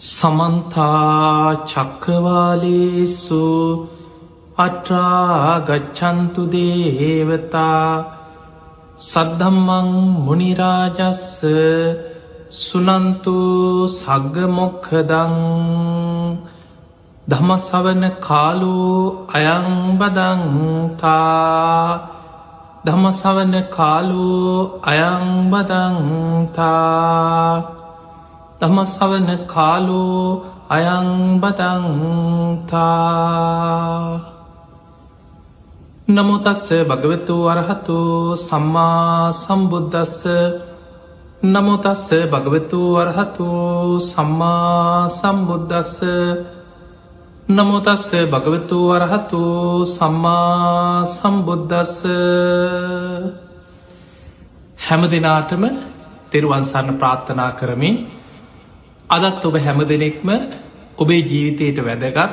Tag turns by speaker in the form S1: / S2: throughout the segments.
S1: සමන්තා චක්කවාලේසු අට්‍රාගච්චන්තු දේවතා සද්ධම්මං මුනිරාජස්ස සුනන්තු සග්ගමොක්හදං දමසවන කාලු අයංබදංතා දමසවන කාලු අයංබදංතා තමසවන කාලෝ අයංබදංතා නමුතස්ස භගවතු අරහතු සම්මා සම්බුද්ධස්ස නමුතස්ස භගවතු අරහතු සම්මා සම්බුද්ධස්ස නමුතස්ස භගවතු අරහතු සම්මා සම්බුද්ධස්ස හැම දෙනාටම තෙරුවන්සන්න ප්‍රාර්ථනා කරමින් අදත් ඔබ හැම දෙනෙක්ම ඔබේ ජීවිතයට වැදගත්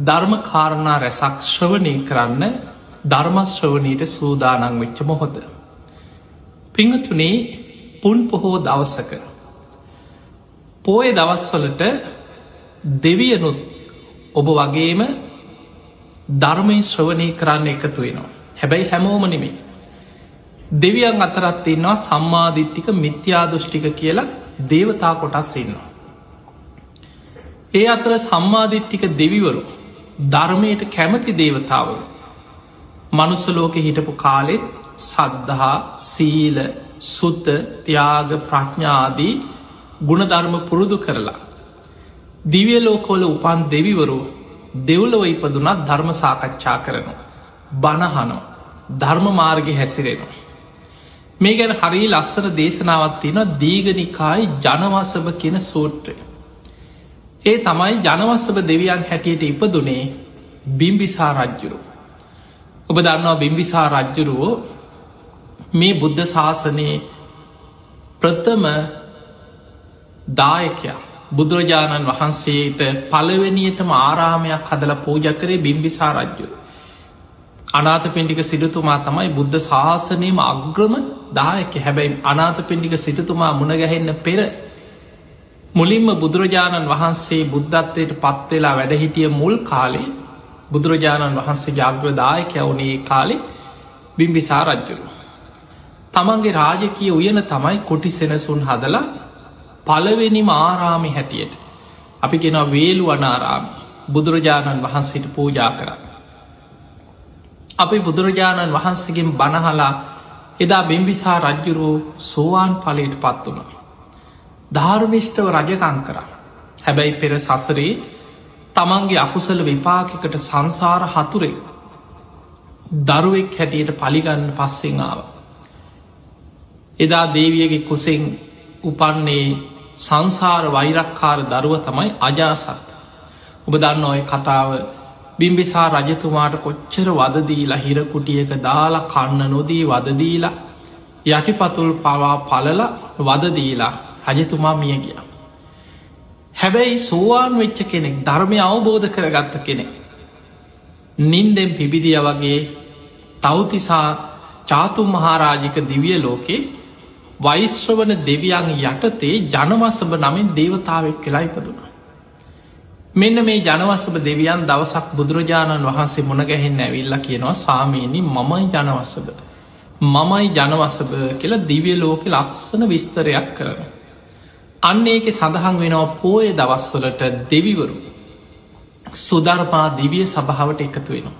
S1: ධර්ම කාරණා රැසක් ශ්‍රවණය කරන්න ධර්මශ්‍රවනීට සූදානං වෙච්ච මොහොද. පිංහතුනේ පුන් පොහෝ දවසක. පෝය දවස්වලට දෙවියනුත් ඔබ වගේම ධර්මය ශ්‍රවණය කරන්න එකතු වෙනවා. හැබැයි හැමෝම නෙමේ. දෙවියන් අතරත් ඉන්නවා සම්මාධිට්ටික මිත්‍යාදෘෂ්ටික කියලා දේවතා කොටස් ඉන්නවා. ඒ අතර සම්මාධිට්ටික දෙවිවරු ධර්මයට කැමති දේවතාවරු මනුසලෝක හිටපු කාලෙත් සද්ධහා සීල සුත්ත ත්‍යාග ප්‍රඥාදී ගුණධර්ම පුරුදු කරලා. දිවිය ලෝකෝල උපන් දෙවිවරු දෙව්ලව ඉපදුනත් ධර්ම සාකච්ඡා කරනවා. බණහනෝ ධර්ම මාර්ග හැසිරෙනවා. මේ ගැන හරි ලස්සන දේශනාවත් තියෙන දීගනිකායි ජනවසභ කියෙන සූත්‍රය. ඒ තමයි ජනවස්සභ දෙවියන් හැටියට ඉපදුනේ බිම්බිසා රජ්ජුරු. ඔබ දන්නවා බිම්බිසා රජ්ජුරුවෝ මේ බුද්ධ ශාසනයේ ප්‍රථම දායකයා බුදුරජාණන් වහන්සේට පළවෙනියටම ආරාමයක් හදල පූජ කරේ බිම්බිසා රජ්ජුරු. අනාත පෙන්ඩික සිටතුමා තමයි බුද්ධ ශාසනයම අග්‍රම දායක හැබැයි අනාත පෙන්ඩික සිටතුමා මුණගැහෙන්න පෙර මුලින්ම බුදුරජාණන් වහන්සේ බුද්ධත්වයට පත්වෙලා වැඩහිටිය මුල් කාලේ බුදුරජාණන් වහන්සේ ජාග්‍රදායකය වුණේ කාලේ බිම්බිසා රජ්ජුරු. තමන්ගේ රාජකය උයන තමයි කොටි සෙනසුන් හදලා පලවෙනිම ආරාමි හැටියට අපි කෙන වේලු අනාරාමි බුදුරජාණන් වහන්සේට පූජා කරන්න. අපි බුදුරජාණන් වහන්සේගෙන් බණහලා එදා බිම්බිසා රජ්ජුරෝ සෝවාන් පලට පත් වුණ. ධර්මිෂ්ටව රජකං කර. හැබැයි පෙර සසරේ තමන්ගේ අකුසල විපාකිකට සංසාර හතුරේ දරුවෙක් හැටියට පලිගන්න පස්සෙන් ආව. එදා දේවියගේ කුසෙන් උපන්නේ සංසාර වෛරක්කාර දරුව තමයි අජාසත්. ඔබ දන්න ඔය කතාව බිම්බිසා රජතුමාට කොච්චර වදදීලා හිරකුටියක දාලා කන්න නොදී වදදීලා යටිපතුල් පවා පලල වදදීලා රජතුමා මිය ගිය. හැබැයි සෝවාන් වෙච්ච කෙනෙක් ධර්මය අවබෝධ කරගත්ත කෙනෙක්. නින්දෙන් පිබිදිය වගේ තවතිසා චාතුම් මහාරාජික දිවිය ලෝකේ වෛශ්‍රවන දෙවියන් යටතේ ජනවසභ නමින් දේවතාවක් කියලා ඉපදුන. මෙන්න මේ ජනවසභ දෙවියන් දවසක් බුදුරජාණන් වහන්සේ මුණගැහෙන් ඇවිල්ල කියනවා ස්වාමීණි මමයි ජනවසභ. මමයි ජනවසභ කියලා දිවිය ලෝක ලස්සන විස්තරයක් කරන. අන්න ඒක සඳහන් වෙනවා පෝය දවස්වලට දෙවිවරු සුධර්මා දිවිය සභාවට එකතු වෙනවා.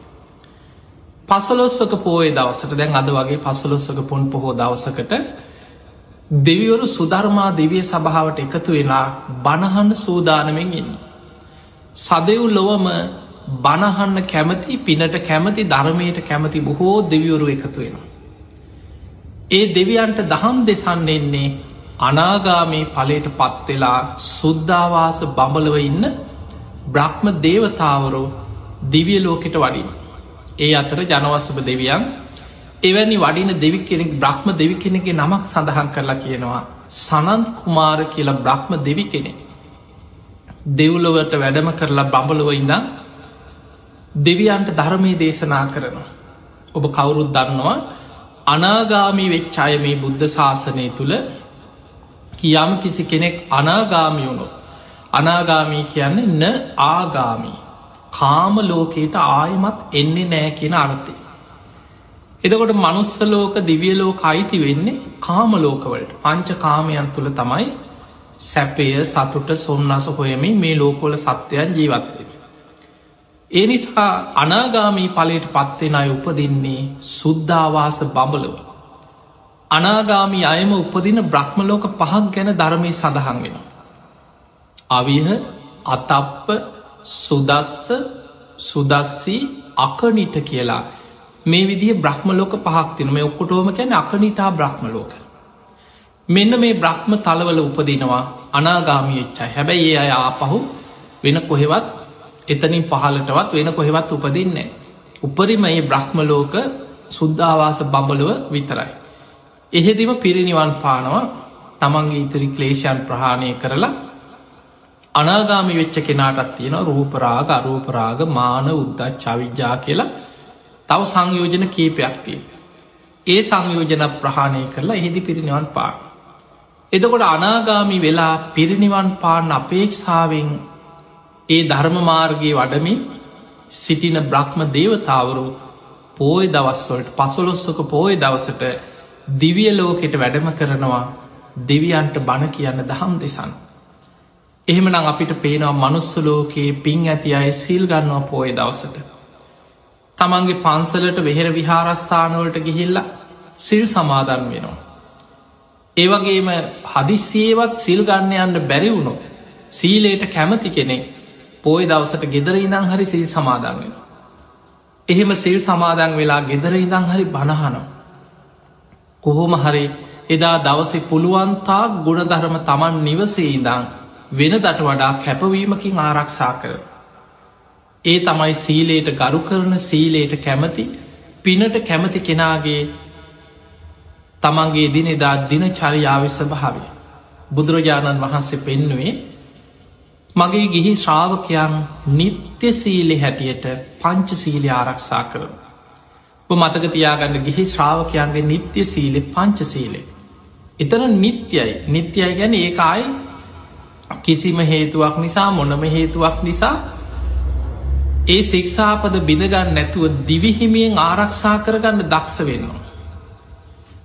S1: පසලොස්සක පෝය දවසට දැන් අද වගේ පසලොස්සක පුන් පොහෝ දවසකට දෙවිවරු සුධර්මා දෙවිය සභාවට එකතු වෙලා බණහන්න සූදානමෙන් ඉන්න. සදව් ලොවම බණහන්න කැමති පිනට කැමති ධර්මයට කැමති බොහෝ දෙවිවරු එකතු වෙන. ඒ දෙවියන්ට දහම් දෙසන්න එන්නේ අනාගාමී පලට පත්වෙලා සුද්ධවාස බඹලව ඉන්න බ්‍රහ්ම දේවතාවරෝ දිවිය ලෝකෙට වඩින්. ඒ අතර ජනවසභ දෙවියන් එවැනි වඩින දෙවි කෙනෙක් බ්‍රහ්ම දෙවි කෙනෙගේ නමක් සඳහන් කරලා කියනවා සනන්ත් කුමාර කියලා බ්‍රහ්ම දෙවි කෙනෙක්. දෙව්ලොවට වැඩම කරලා බඹලොව ඉඳම් දෙවියන්ට ධර්මය දේශනා කරනවා. ඔබ කවුරුත් දන්නවා අනාගාමී වෙච්චාය මේ බුද්ධ ශාසනය තුළ යම් කිසි කෙනෙක් අනාගාමියුණු අනාගාමී කියන්නේ න ආගාමී කාම ලෝකයට ආයමත් එන්නේ නෑ කියෙන අර්ථය. එදකොට මනුස්සලෝක දිවියලෝක අයිති වෙන්නේ කාමලෝකවලට පංච කාමයන් තුළ තමයි සැපය සතුට සොන්නස හොයමින් මේ ලෝකොල සත්‍යයන් ජීවත්වෙන. ඒ නිසා අනාගාමී පලට පත්වෙන අය උපදින්නේ සුද්ධවාස බඹලව. අනාගාමී අයම උපදින බ්‍රහ්මලෝක පහක් ගැන ධර්මය සඳහන් වෙන. අවිහ අතප්ප සුදස්ස සුදස්සී අකනිට කියලා මේ විදිහ බ්‍රහ්මලෝක පහක් තින මේ ඔක්කොටෝම කැන අකනිටා බ්‍රහ්මලෝක. මෙන්න මේ බ්‍රහ්ම තලවල උපදිනවා අනාගාමී එච්චයි හැබැයි ඒ අය ආපහු වෙන කොහෙවත් එතනින් පහලටවත් වෙන කොහෙවත් උපදින්නේ. උපරිම ඒ බ්‍රහ්මලෝක සුද්ධවාස බබලුව විතරයි. එහෙදිම පිරිනිවන් පානවා තමන්ගේ ඉතිරි ක්ලේෂයන් ප්‍රහාණය කරලා අනාගාමි වෙච්ච කෙනාටත් තියෙන රූපරාග අරූපරාග මාන උද්දත් චවිද්‍යා කියලා තව සංයෝජන කීපයක් තිය. ඒ සංයෝජන ප්‍රහාණය කරලා එහිදි පිරිනිවන් පාන. එදකොට අනාගාමි වෙලා පිරිනිවන් පාන්න අපේක්ෂාවෙන් ඒ ධර්මමාර්ගයේ වඩමින් සිටින බ්‍රහ්ම දේවතාවරු පෝය දවස්වලට පසොලොස්සක පෝය දවසට දිවිය ලෝකෙට වැඩම කරනවා දෙවියන්ට බණ කියන්න දහම් දෙසන්. එහෙමනම් අපිට පේනවා මනුස්සලෝකයේ පින් ඇති අය සිල් ගන්නවා පෝය දවසට. තමන්ගේ පන්සලට වෙහෙර විහාරස්ථානවලට ගිහිල්ල සිල් සමාදන් වෙනවා. ඒවගේම හදිස්සේවත් සිල් ගන්න යන්න බැරි වුණු සීලයට කැමති කෙනෙක් පෝය දවසට ගෙදර ඉඳං හරි සිල් සමාදන් වෙන. එහෙම සිල් සමාදන් වෙලා ගෙදර ඉඳං හරි බණහනවා. කොහොම හරි එදා දවසෙ පුළුවන්තා ගුණධර්ම තමන් නිවසේ ඉදං වෙනදට වඩා කැපවීමකින් ආරක්ෂා කර. ඒ තමයි සීලයට ගරු කරන සීලයට කැමති පිනට කැමති කෙනාගේ තමන්ගේ දිනෙදා දින චරියාවිස භාවය. බුදුරජාණන් වහන්සේ පෙන්නුවේ මගේ ගිහි ශ්‍රාවකයන් නිත්‍ය සීලෙ හැටියට පංච සීලි ආරක්ෂා කරන. මතක තියාගන්න ගිහි ශ්‍රාවකයන්ගේ නිත්‍ය සීලෙ පංච සීලෙ. එතන නිත්‍යයි නිත්‍යයි ගැන ඒකායි කිසිම හේතුවක් නිසා මොනම හේතුවක් නිසා ඒ සික්ෂාපද බිඳගන්න නැතුව දිවිහිමියෙන් ආරක්ෂා කරගන්න දක්ෂ වෙන්නවා.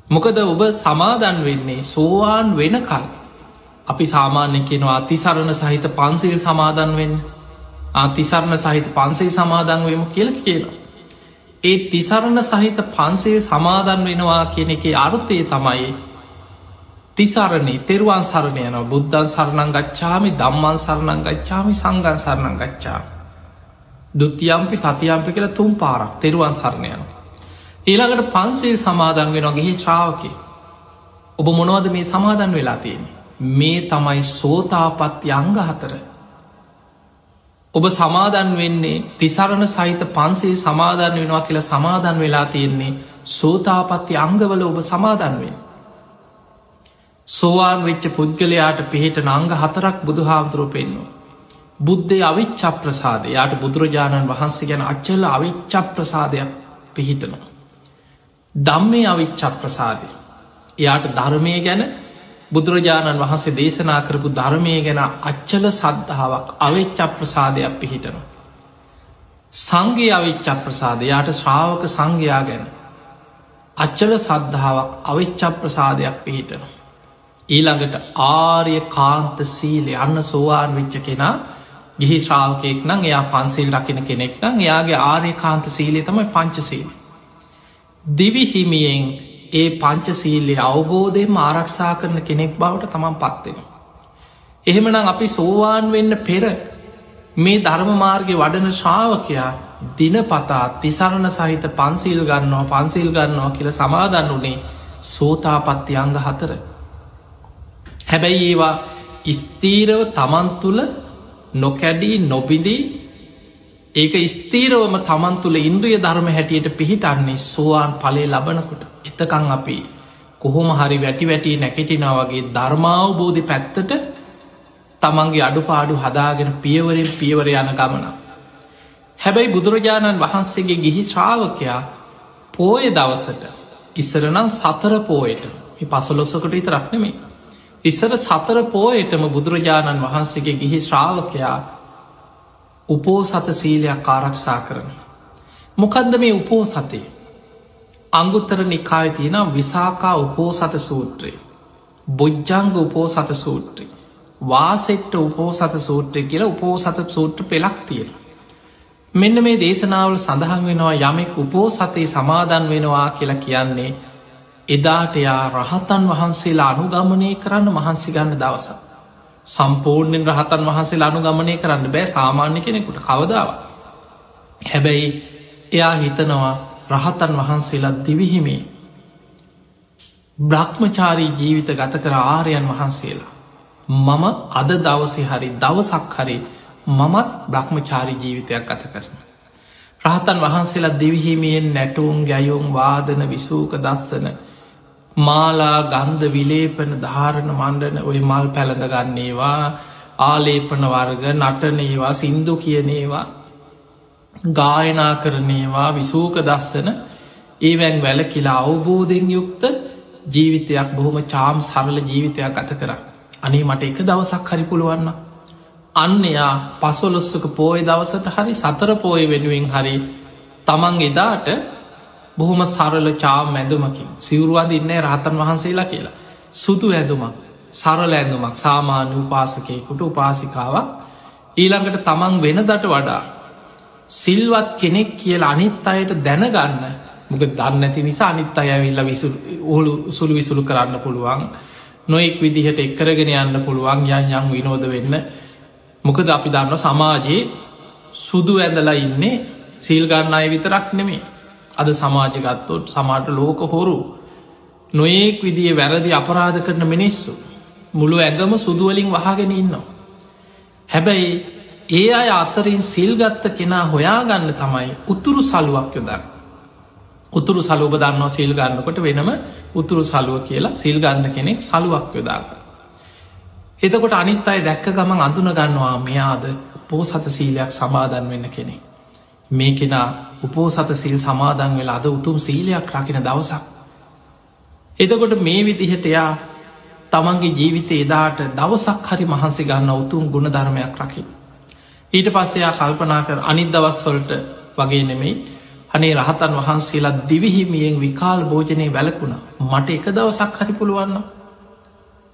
S1: මොකද ඔබ සමාදන් වෙන්නේ සෝවාන් වෙනකල් අපි සාමාන්‍ය කෙනවා අතිසරණ සහිත පන්සිල් සමාදන් වෙන්න. අතිසරණ සහිත පන්සේ සමාදන් වම කියල කියනවා. ඒ තිසරණ සහිත පන්සේ සමාදන් වෙනවා කියන එක අර්ථය තමයි තිසරණී තෙරුවන් සරණය යන බුද්ධන් සරණං ගච්ඡාමි දම්මන් සරණං ගච්ඡාමි සංගන් සරණං ගච්ඡා දුතියම්පි තතියම්පි කියලා තුම් පාරක් තෙරුවන් සරණයන ඊළඟට පන්සේ සමාදන් වෙන ගිහි ශ්‍රාවකි ඔබ මොනවද මේ සමාදන් වෙලා තියෙන මේ තමයි සෝතාපත්ති අංග හතර ඔබ සමාදන් වෙන්නේ තිසරණ සහිත පන්සේ සමාධන් වෙනවා කියලා සමාදන් වෙලා තියෙන්නේ සෝතාපත්ති අංගවල ඔබ සමාදන්වෙන්. සෝවාන් වෙච්ච පුද්ගලයාට පිහිට නංග හතරක් බුදු හාමුදුරුව පෙන්නවා. බුද්ධය අවිච්ච ප්‍රසාද යාට බුදුරජාණන් වහන්සේ ගැන අච්චල අවිච්ච ප්‍රසාදයක් පිහිටනවා. දම්මේ අවිච්ච ප්‍රසාදය. එයාට ධර්මය ගැන බුදුරජාණන් වහන්සේ දේශනා කරපු ධර්මය ගැන අච්චල සද්ධාවක් අවෙච්ච ප්‍රසාදයක් පිහිටනවා. සංගේ අවිච්ච ප්‍රසාදයාට ශ්‍රාවක සංඝයා ගැන අච්චල සද්ධාවක් අවිච්ච ප්‍රසාදයක් පිහිටන. ඊළඟට ආර්ය කාන්ත සීලේ අන්න සෝවාන් විච්ච කෙනා ගිහි ශ්‍රාවකයෙක් නම් එයා පන්සිල් රකින කෙනෙක් නම් එයාගේ ආර්ය කාන්ත සීලේ තමයි පංචසීල. දිවිහිමියෙන් ඒ පංචසීල්ලේ අවබෝධයෙන් ආරක්ෂා කරන කෙනෙක් බවට තමන් පත්වෙන. එහෙමනම් අපි සෝවාන් වෙන්න පෙර මේ ධර්මමාර්ගය වඩන ශ්‍රාවකයා දිනපතා තිසරණ සහිත පන්සිල් ගන්නවා පන්සිල් ගන්නවා කියල සමාදන්න වනේ සෝතාපත්ති අංග හතර. හැබැයි ඒවා ස්තීරව තමන් තුළ නොකැඩී නොබිදී ඒක ස්තීරවම තමන් තුළ ඉන්ද්‍රිය ධර්ම හැටියට පිහිටන්නේ සෝවාන් පලේ ලබනකොට එතකං අපි කොහොම හරි වැටි වැටී නැකෙටිනා වගේ ධර්මාවබෝධි පැත්තට තමන්ගේ අඩුපාඩු හදාගෙන පියවරෙන් පියවර යන ගමන. හැබැයි බුදුරජාණන් වහන්සේගේ ගිහි ශ්‍රාවකයා පෝය දවසට ඉස්සරනම් සතර පෝයට පසලොස්සකට ඉතරක්නෙමේ ඉස්සර සතර පෝයටම බුදුරජාණන් වහන්සේගේ ගිහි ශ්‍රාවකයා උපෝ සත සීලයක් ආරක්ෂා කරන. මොකදද මේ උපෝ සතේ. අංගුත්තර නිකාය තියෙන විසාකා උපෝ සත සූත්‍රය. බොජ්ජංග උපෝ සත සූත්‍රය. වාසෙට්ට උපෝ සත සූත්‍රය කියලා උපෝ සත සූත්‍ර පෙළක් තියෙන. මෙන්න මේ දේශනාවල සඳහන් වෙනවා යමෙක් උපෝ සතේ සමාදන් වෙනවා කියලා කියන්නේ එදාට යා රහතන් වහන්සේලා අනුගමනය කරන්න මහන්සි ගන්න දවස. සම්පූර්ණයෙන් රහතන් වහන්සේ අනුගමනය කරන්න බෑ සාමාන්‍ය කෙනෙකුට කවදාව. හැබැයි එයා හිතනවා රහතන් වහන්සේලා දිවිහිමේ බ්‍රහ්මචාරී ජීවිත ගත කර ආරයන් වහන්සේලා. මම අද දවසි හරි දවසක් හරි මමත් බ්‍රහ්මචාරි ජීවිතයක් ගත කරන. රහතන් වහන්සේලා දෙවිහිමියෙන් නැටුම් ගැයුම් වාදන විසූක දස්සන මාලා ගන්ධ විලේපන ධාරණ මණ්ඩන ඔය මල් පැළඳ ගන්නේවා ආලේපන වර්ග නටනේවා සින්දු කියනේවා ගායනා කරනේවා විසූක දස්සන ඒවැන් වැල කියලා අවබෝධෙන් යුක්ත ජීවිතයක් බොහොම චාම් සරල ජීවිතයක් ගත කර අනේ මට එක දවසක් හරි පුළුවන්න අන්න එයා පසොලොස්සක පෝය දවසට හරි සතර පෝය වෙනුවෙන් හරි තමන් එදාට බොහොම සරල චාම් ඇඳුමකින් සිවරුවාද ඉන්න රහතන් වහන්සේලා කියලා. සුදු ඇඳුමක් සරල ඇඳුමක් සාමාන්‍ය උපාසකයකුට උපාසිකාවක්. ඊළඟට තමන් වෙන දට වඩා සිල්වත් කෙනෙක් කියල අනිත් අයට දැනගන්න. මොක දන්න ඇති නිසා අනිත් අය විල්ල ඔහුළු සුළු විසුළු කරන්න පුළුවන්. නොෙක් විදිහට එක්කරගෙන යන්න පුළුවන්. යන් යං විනෝද වෙන්න. මොකද අපි දන්න සමාජයේ සුදු ඇඳලා ඉන්නේ සීල්ගන්න අය විතරක් නෙමේ අද සමාජගත්තොත් සමාට ලෝක හොරු නොඒක් විදිිය වැරදි අපරාධ කරන මිනිස්සු මුළු ඇගම සුදුවලින් වහගෙන ඉන්නවා. හැබැයි ඒ අය අතරින් සිල්ගත්ත කෙනා හොයාගන්න තමයි උතුරු සලුවක් යොදන්න. උතුරු සලුව දන්නවා සිල් ගන්නකොට වෙනම උතුරු සලුව කියලා සිල් ගන්න කෙනෙක් සලුවක් යොදාග. එතකොට අනිත් අයි දැක්ක ගමන් අඳුන ගන්නවා මෙයාද පෝසත සීලයක් සමාදන් වෙන්න කෙනෙ. මේ කෙනා උපෝසත සිල් සමාදන් වෙලා අද උතුම් සීලයක් රකින දවසක්. එතකොට මේ විදිහට එයා තමන්ගේ ජීවිත එදාට දවසක් හරි මහන්සි ගන්න උතුම් ගුණ ධර්මයක් රකි. ඊට පස්සයා කල්පනා කර අනිත් දවස්වලට වගේ නෙමෙයි අනේ රහතන් වහන්සේලා දිවිහිමියෙන් විකාල් භෝජනය වැලකුණ මට එක දවසක් හරි පුළුවන්න.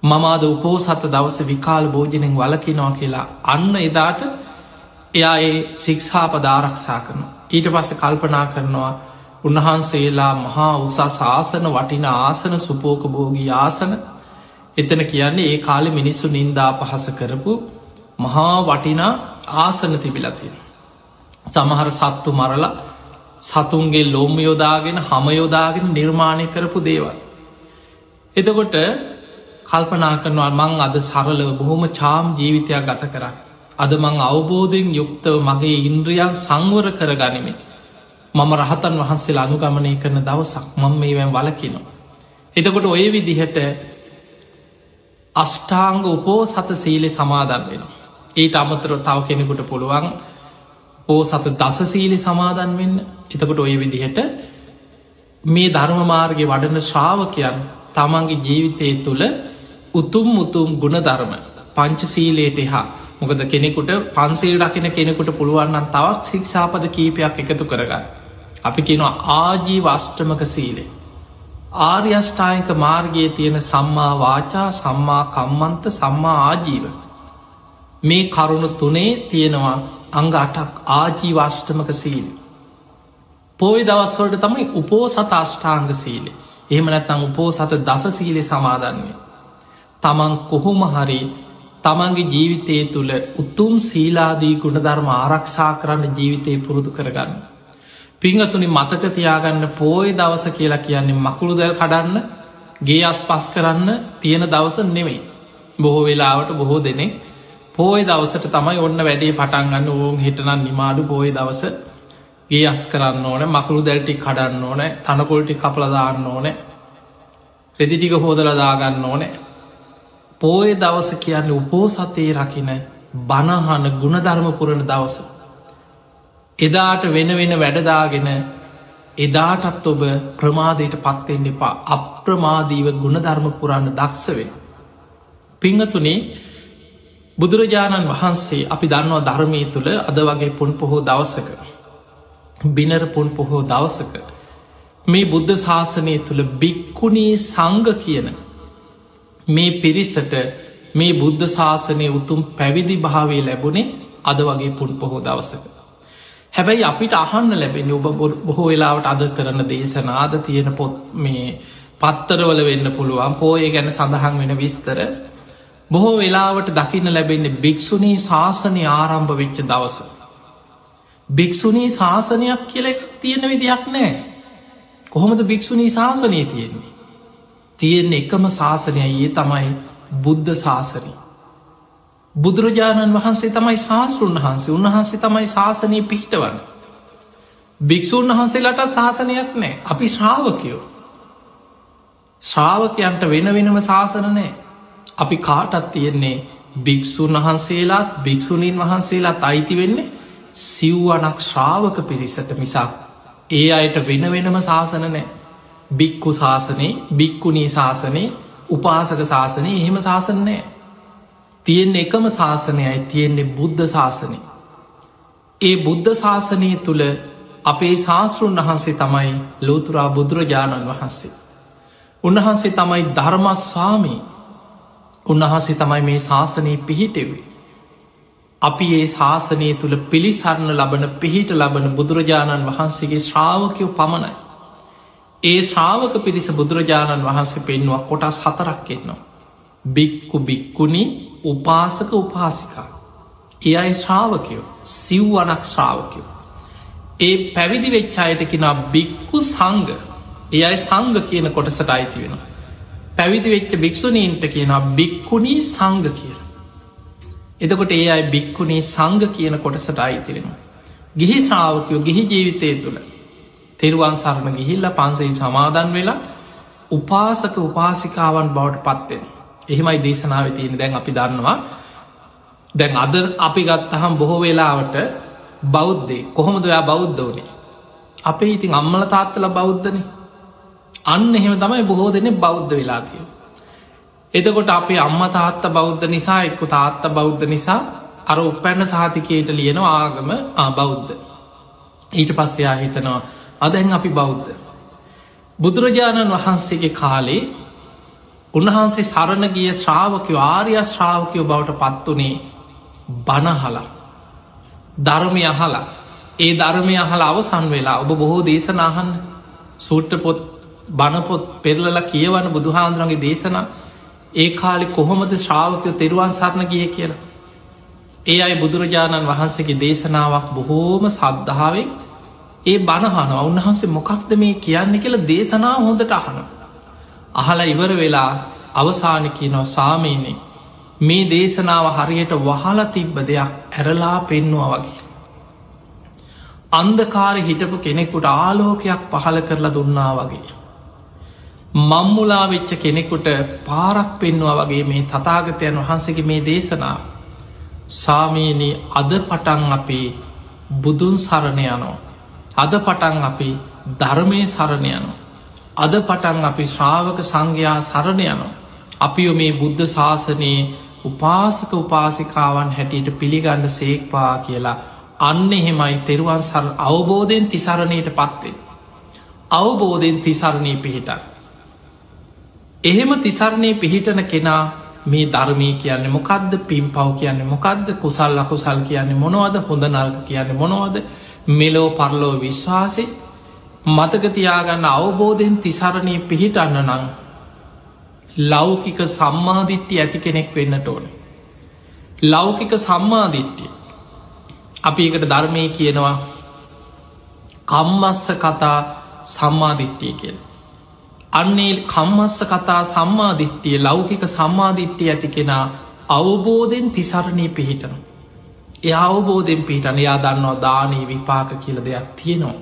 S1: මමාද උපෝසත දවස විකාල් භෝජනෙන් වලකිනවා කියලා අන්න එදාට එයා ඒ සික්ෂා පදාරක්ෂා කරන. ඊට පස්ස කල්පනා කරනවා උන්වහන්සේලා මහා උසා ශාසන වටින ආසන සුපෝක බෝගී ආසන එතන කියන්නේ ඒ කාලෙ මිනිස්සු නින්දා පහස කරපු මහා වටිනා ආසන තිබිලතිය. සමහර සත්තු මරලා සතුන්ගේ ලොම් යොදාගෙන හම යොදාගෙන නිර්මාණය කරපු දේවල්. එතකොට කල්පනා කරනවා මං අද සරලව බොහොම චාම් ජීවිතයක් ගත කරන්න. අද මං අවබෝධයෙන් යුක්තව මගේ ඉන්ද්‍රියන් සංවර කර ගනිමේ. මම රහතන් වහන්සේ අනුගමනය කරන දවසක් මං මේවැන් වලකිනවා. එතකොට ඔය විදිහට අෂ්ඨාංග උපෝ සත සීලෙ සමාදන් වෙනවා. ඊට අමතර තව කෙනෙකුට පුළුවන් ඕ සත දස සීලි සමාදන් වෙන්න එතකොට ඔය විදිහට මේ ධර්ම මාර්ගය වඩන ශ්‍රාවකයන් තමන්ගේ ජීවිතය තුළ උතුම් උතුම් ගුණ ධර්ම පංචසීලයට එහා මොකද කෙනෙකුට පන්සිල් රකින කෙනෙකුට පුළුවන්න්න තවත් සික්ෂාපද කීපයක් එකතු කරගන්න. අපි කෙනවා ආජී වෂ්ටමක සීලේ. ආර්යෂ්ඨායක මාර්ගයේ තියෙන සම්මා වාචා සම්මා කම්මන්ත සම්මා ආජීව. මේ කරුණු තුනේ තියෙනවා අංග අටක් ආජීවාෂ්ටමක සීල. පෝයි දවස්වලට තමයි උපෝ සත අෂ්ඨාංග සීලේ එහෙම නැත්නම් උපෝ සත දස සීලෙ සමාදන්වේ. තමන් කොහොම හරි තමන්ගේ ජීවිතය තුළ උතුම් සීලාදී ගුණධර්ම ආරක්ෂා කරන්න ජීවිතය පුරුදු කරගන්න. පිංහතුනි මතකතියාගන්න පෝය දවස කියලා කියන්නේ මකුළු දැල් කඩන්න ගේ අස් පස් කරන්න තියෙන දවස නෙවෙයි. බොහෝ වෙලාවට බොහෝ දෙනෙක් පෝය දවසට තමයි ඔන්න වැඩේ පටන්ගන්න ඕන් හිටනන් නිමාඩු පෝය දවස ගේ අස් කරන්න ඕන මකුළු දැල්ටි කඩන්න ඕන තනකොල්ටි කපලදාන්න ඕන රෙදිටික හෝදලදාගන්න ඕනෑ පෝය දවස කියන්න උපෝ සතයේ රකින බණහන ගුණධර්ම පුරණ දවස. එදාට වෙන වෙන වැඩදාගෙන එදාටත් ඔබ ප්‍රමාදයට පත්වෙන්න එපා අප්‍රමාදීව ගුණධර්ම පුරන්න දක්ෂවේ. පිංහතුනේ බුදුරජාණන් වහන්සේ අපි දන්නවා ධර්මය තුළ අද වගේ පුන් පොහෝ දවසක බිනර පුන් පොහෝ දවසක මේ බුද්ධ ශාසනය තුළ බික්කුණී සංග කියන මේ පිරිසට මේ බුද්ධ ශාසනය උතුම් පැවිදි භාවේ ලැබුණේ අද වගේ පුන් පොහෝ දවසක. හැබැයි අපිට අහන්න ලැබෙන ඔබ බොහෝ වෙලාවට අද කරන දේශනාද තියෙන පොත් මේ පත්තරවල වෙන්න පුළුවන් පෝය ගැන සඳහන් වෙන විස්තර බොහෝ වෙලාවට දකින්න ලැබෙන්නේ භික්‍ෂුණී ශාසනය ආරම්භ වෙච්ච දවස. භික්‍ෂුණී ශාසනයක් කියල තියෙන විදියක් නෑ. කොහොමද භික්‍ෂුණී ශාසනය තියෙන්නේ. තියෙන එකම ශාසනය ඒ තමයි බුද්ධ ශාසනී. බුදුරජාණන් වහන්සේ තමයි ශාස්ෘන් වහන්සේ උන්වහන්සේ තමයි ශාසනය පිහිටවන්න. භික්‍ෂූන් වහන්සේලට ශාසනයක් නෑ අපි ශ්‍රාවකයෝ. ශ්‍රාවකයන්ට වෙන වෙනම ශාසන නෑ අපි කාටත් තියෙන්නේ භික්‍ෂූන් වහන්සේලාත් භික්‍ෂුණීන් වහන්සේලාත් අයිති වෙන්නේ සිව්වනක් ශ්‍රාවක පිරිසට මිසක් ඒ අයට වෙන වෙනම ශාසන නෑ බික්කු ශාසනයේ බික්කුණී ශාසනයේ උපාසක ශාසනය එහෙම ශාසනනෑ තියෙන්නේ එකම ශාසනයයි තියෙන්නේ බුද්ධ ශාසනය ඒ බුද්ධ ශාසනය තුළ අපේ ශාස්තෘන් වහන්සේ තමයි ලෝතුරා බුදුරජාණන් වහන්සේ. උන්වහන්සේ තමයි ධර්මස්වාමී. උන්වහන්සේ තමයි මේ ශාසනයේ පිහිටෙවේ අපි ඒ ශාසනය තුළ පිළිසරණ ලබන පිහිට ලබන බුදුරජාණන් වහන්සේගේ ශ්‍රාවකයෝ පමණයි. ඒ ශ්‍රාවක පිරිස බුදුරජාණන් වහන්සේ පෙන්වා කොටස් හතරක් එන්නවා. බික්කු බික්කුණි උපාසක උපාසිකා. ඒ අයි ශ්‍රාවකයෝ සිව්වනක් ශ්‍රාවකයෝ. ඒ පැවිදි වෙච්චායට කෙනා බික්කු සංග ඒ අයි සංග කියන කොටසට අයිති වෙන. පැවිදි වෙච්ච භික්ෂුණීන්ට කියනා බික්කුණී සංග කියල. එතකොට ඒ අයි බික්කුණී සංග කියන කොටසට අයිතිවෙනවා. ගිහි ශ්‍රාවකයෝ ගිහි ජීවිතය තුළ තෙරුවන් සරණ ගිහිල්ල පන්සේ සමාදන් වෙලා උපාසක උපාසිකාවන් බවට පත්වෙන. එහෙමයි දේශනාව තියෙන දැන් අපි දන්නවා දැන් අද අපි ගත්තහම් බොහෝ වෙලාවට බෞද්ධය කොහොමද ඔයා බෞද්ධ වනේ අපේ ඉතින් අම්මල තාත්තල බෞද්ධන අන්න එහෙම තමයි බොහෝ දෙනෙ බෞද්ධ වෙලාතිය. එතකොට අපේ අම්ම තාත්ත බෞද්ධ නිසා එක්කු තාත්ත බෞද්ධ නිසා අර උපැන්න සාතිකයට ලියන ආගම ආබෞද්ධ. ඊට පස්සයා හිතනවා අදැන් අපි බෞද්ධ. බුදුරජාණන් වහන්සේගේ කාලේ උන්වහන්සේ සරණ ගිය ශ්‍රාවකයෝ ආර්ය ශ්‍රාවකයෝ බවට පත්වනේ බනහලා ධර්මය අහලා ඒ ධර්මය අහල අවසන් වෙලා ඔබ බොහෝ දේශනාහන්න සූට්ට පොත් බණපොත් පෙරලල කියවන බුදුහාන්දුරන්ගේ දේශනා ඒ කාලි කොහොමද ශ්‍රාවකය තෙරුවන් සරණ ගිය කියලා. ඒ අයි බුදුරජාණන් වහන්සේගේ දේශනාවක් බොහෝම සද්ධාවෙන් ඒ බණහනවා උන්වහන්සේ මොකක්ද මේ කියන්න කියලා දේශනා හොඳට අහන. අහල ඉවර වෙලා අවසානකි නො සාමීනෙ මේ දේශනාව හරියට වහල තිබ්බ දෙයක් ඇරලා පෙන්නවා වගේ. අන්දකාර හිටපු කෙනෙකුට ආලෝකයක් පහල කරලා දුන්නා වගේ. මම්මුලා වෙච්ච කෙනෙකුට පාරක් පෙන්වා වගේ මේ තතාගතයන් වහන්සගේ මේ දේශනා සාමීනී අද පටන් අපේ බුදුන් සරණ යනෝ අද පටන් අපි ධර්මය සරණ යනු. අද පටන් අපි ශ්‍රාවක සංඝයා සරණ යනු. අපිෝ මේ බුද්ධ ශාසනයේ උපාසක උපාසිකාවන් හැටියට පිළිගන්න සේක්පා කියලා අන්න එහෙමයි තෙරුවන් සර අවබෝධයෙන් තිසරණයට පත්වේ. අවබෝධයෙන් තිසරණය පිහිටන්. එහෙම තිසරණය පිහිටන කෙනා මේ ධර්මී කියන්නේ මොකක්ද පින් පව් කියන්නේ මොකක්ද කුසල් අකුසල් කියන්නේ මොනවද හොඳ නල්ක කියන්නේ මොනවද මෙලෝ පරලෝ විශ්වාසය මතකතියාගන්න අවබෝධයෙන් තිසරණය පිහිටන්න නං ලෞකික සම්මාධිට්්‍ය ඇති කෙනෙක් වෙන්නට ඕන. ලෞකික සම්මාධිට්්‍ය අපි එකට ධර්මය කියනවා කම්මස්ස කතා සම්මාධිට්්‍යය කියල. අන්නේ කම්මස්ස කතා සම්මාධිට්්‍යය ලෞකික සම්මාධිට්්‍යය ඇති කෙනා අවබෝධයෙන් තිසරණය පිහිටනවා. එය අවබෝධෙන් පිහිටන එයා දන්නවා දානී විපාක කියල දෙයක් තියෙනවා.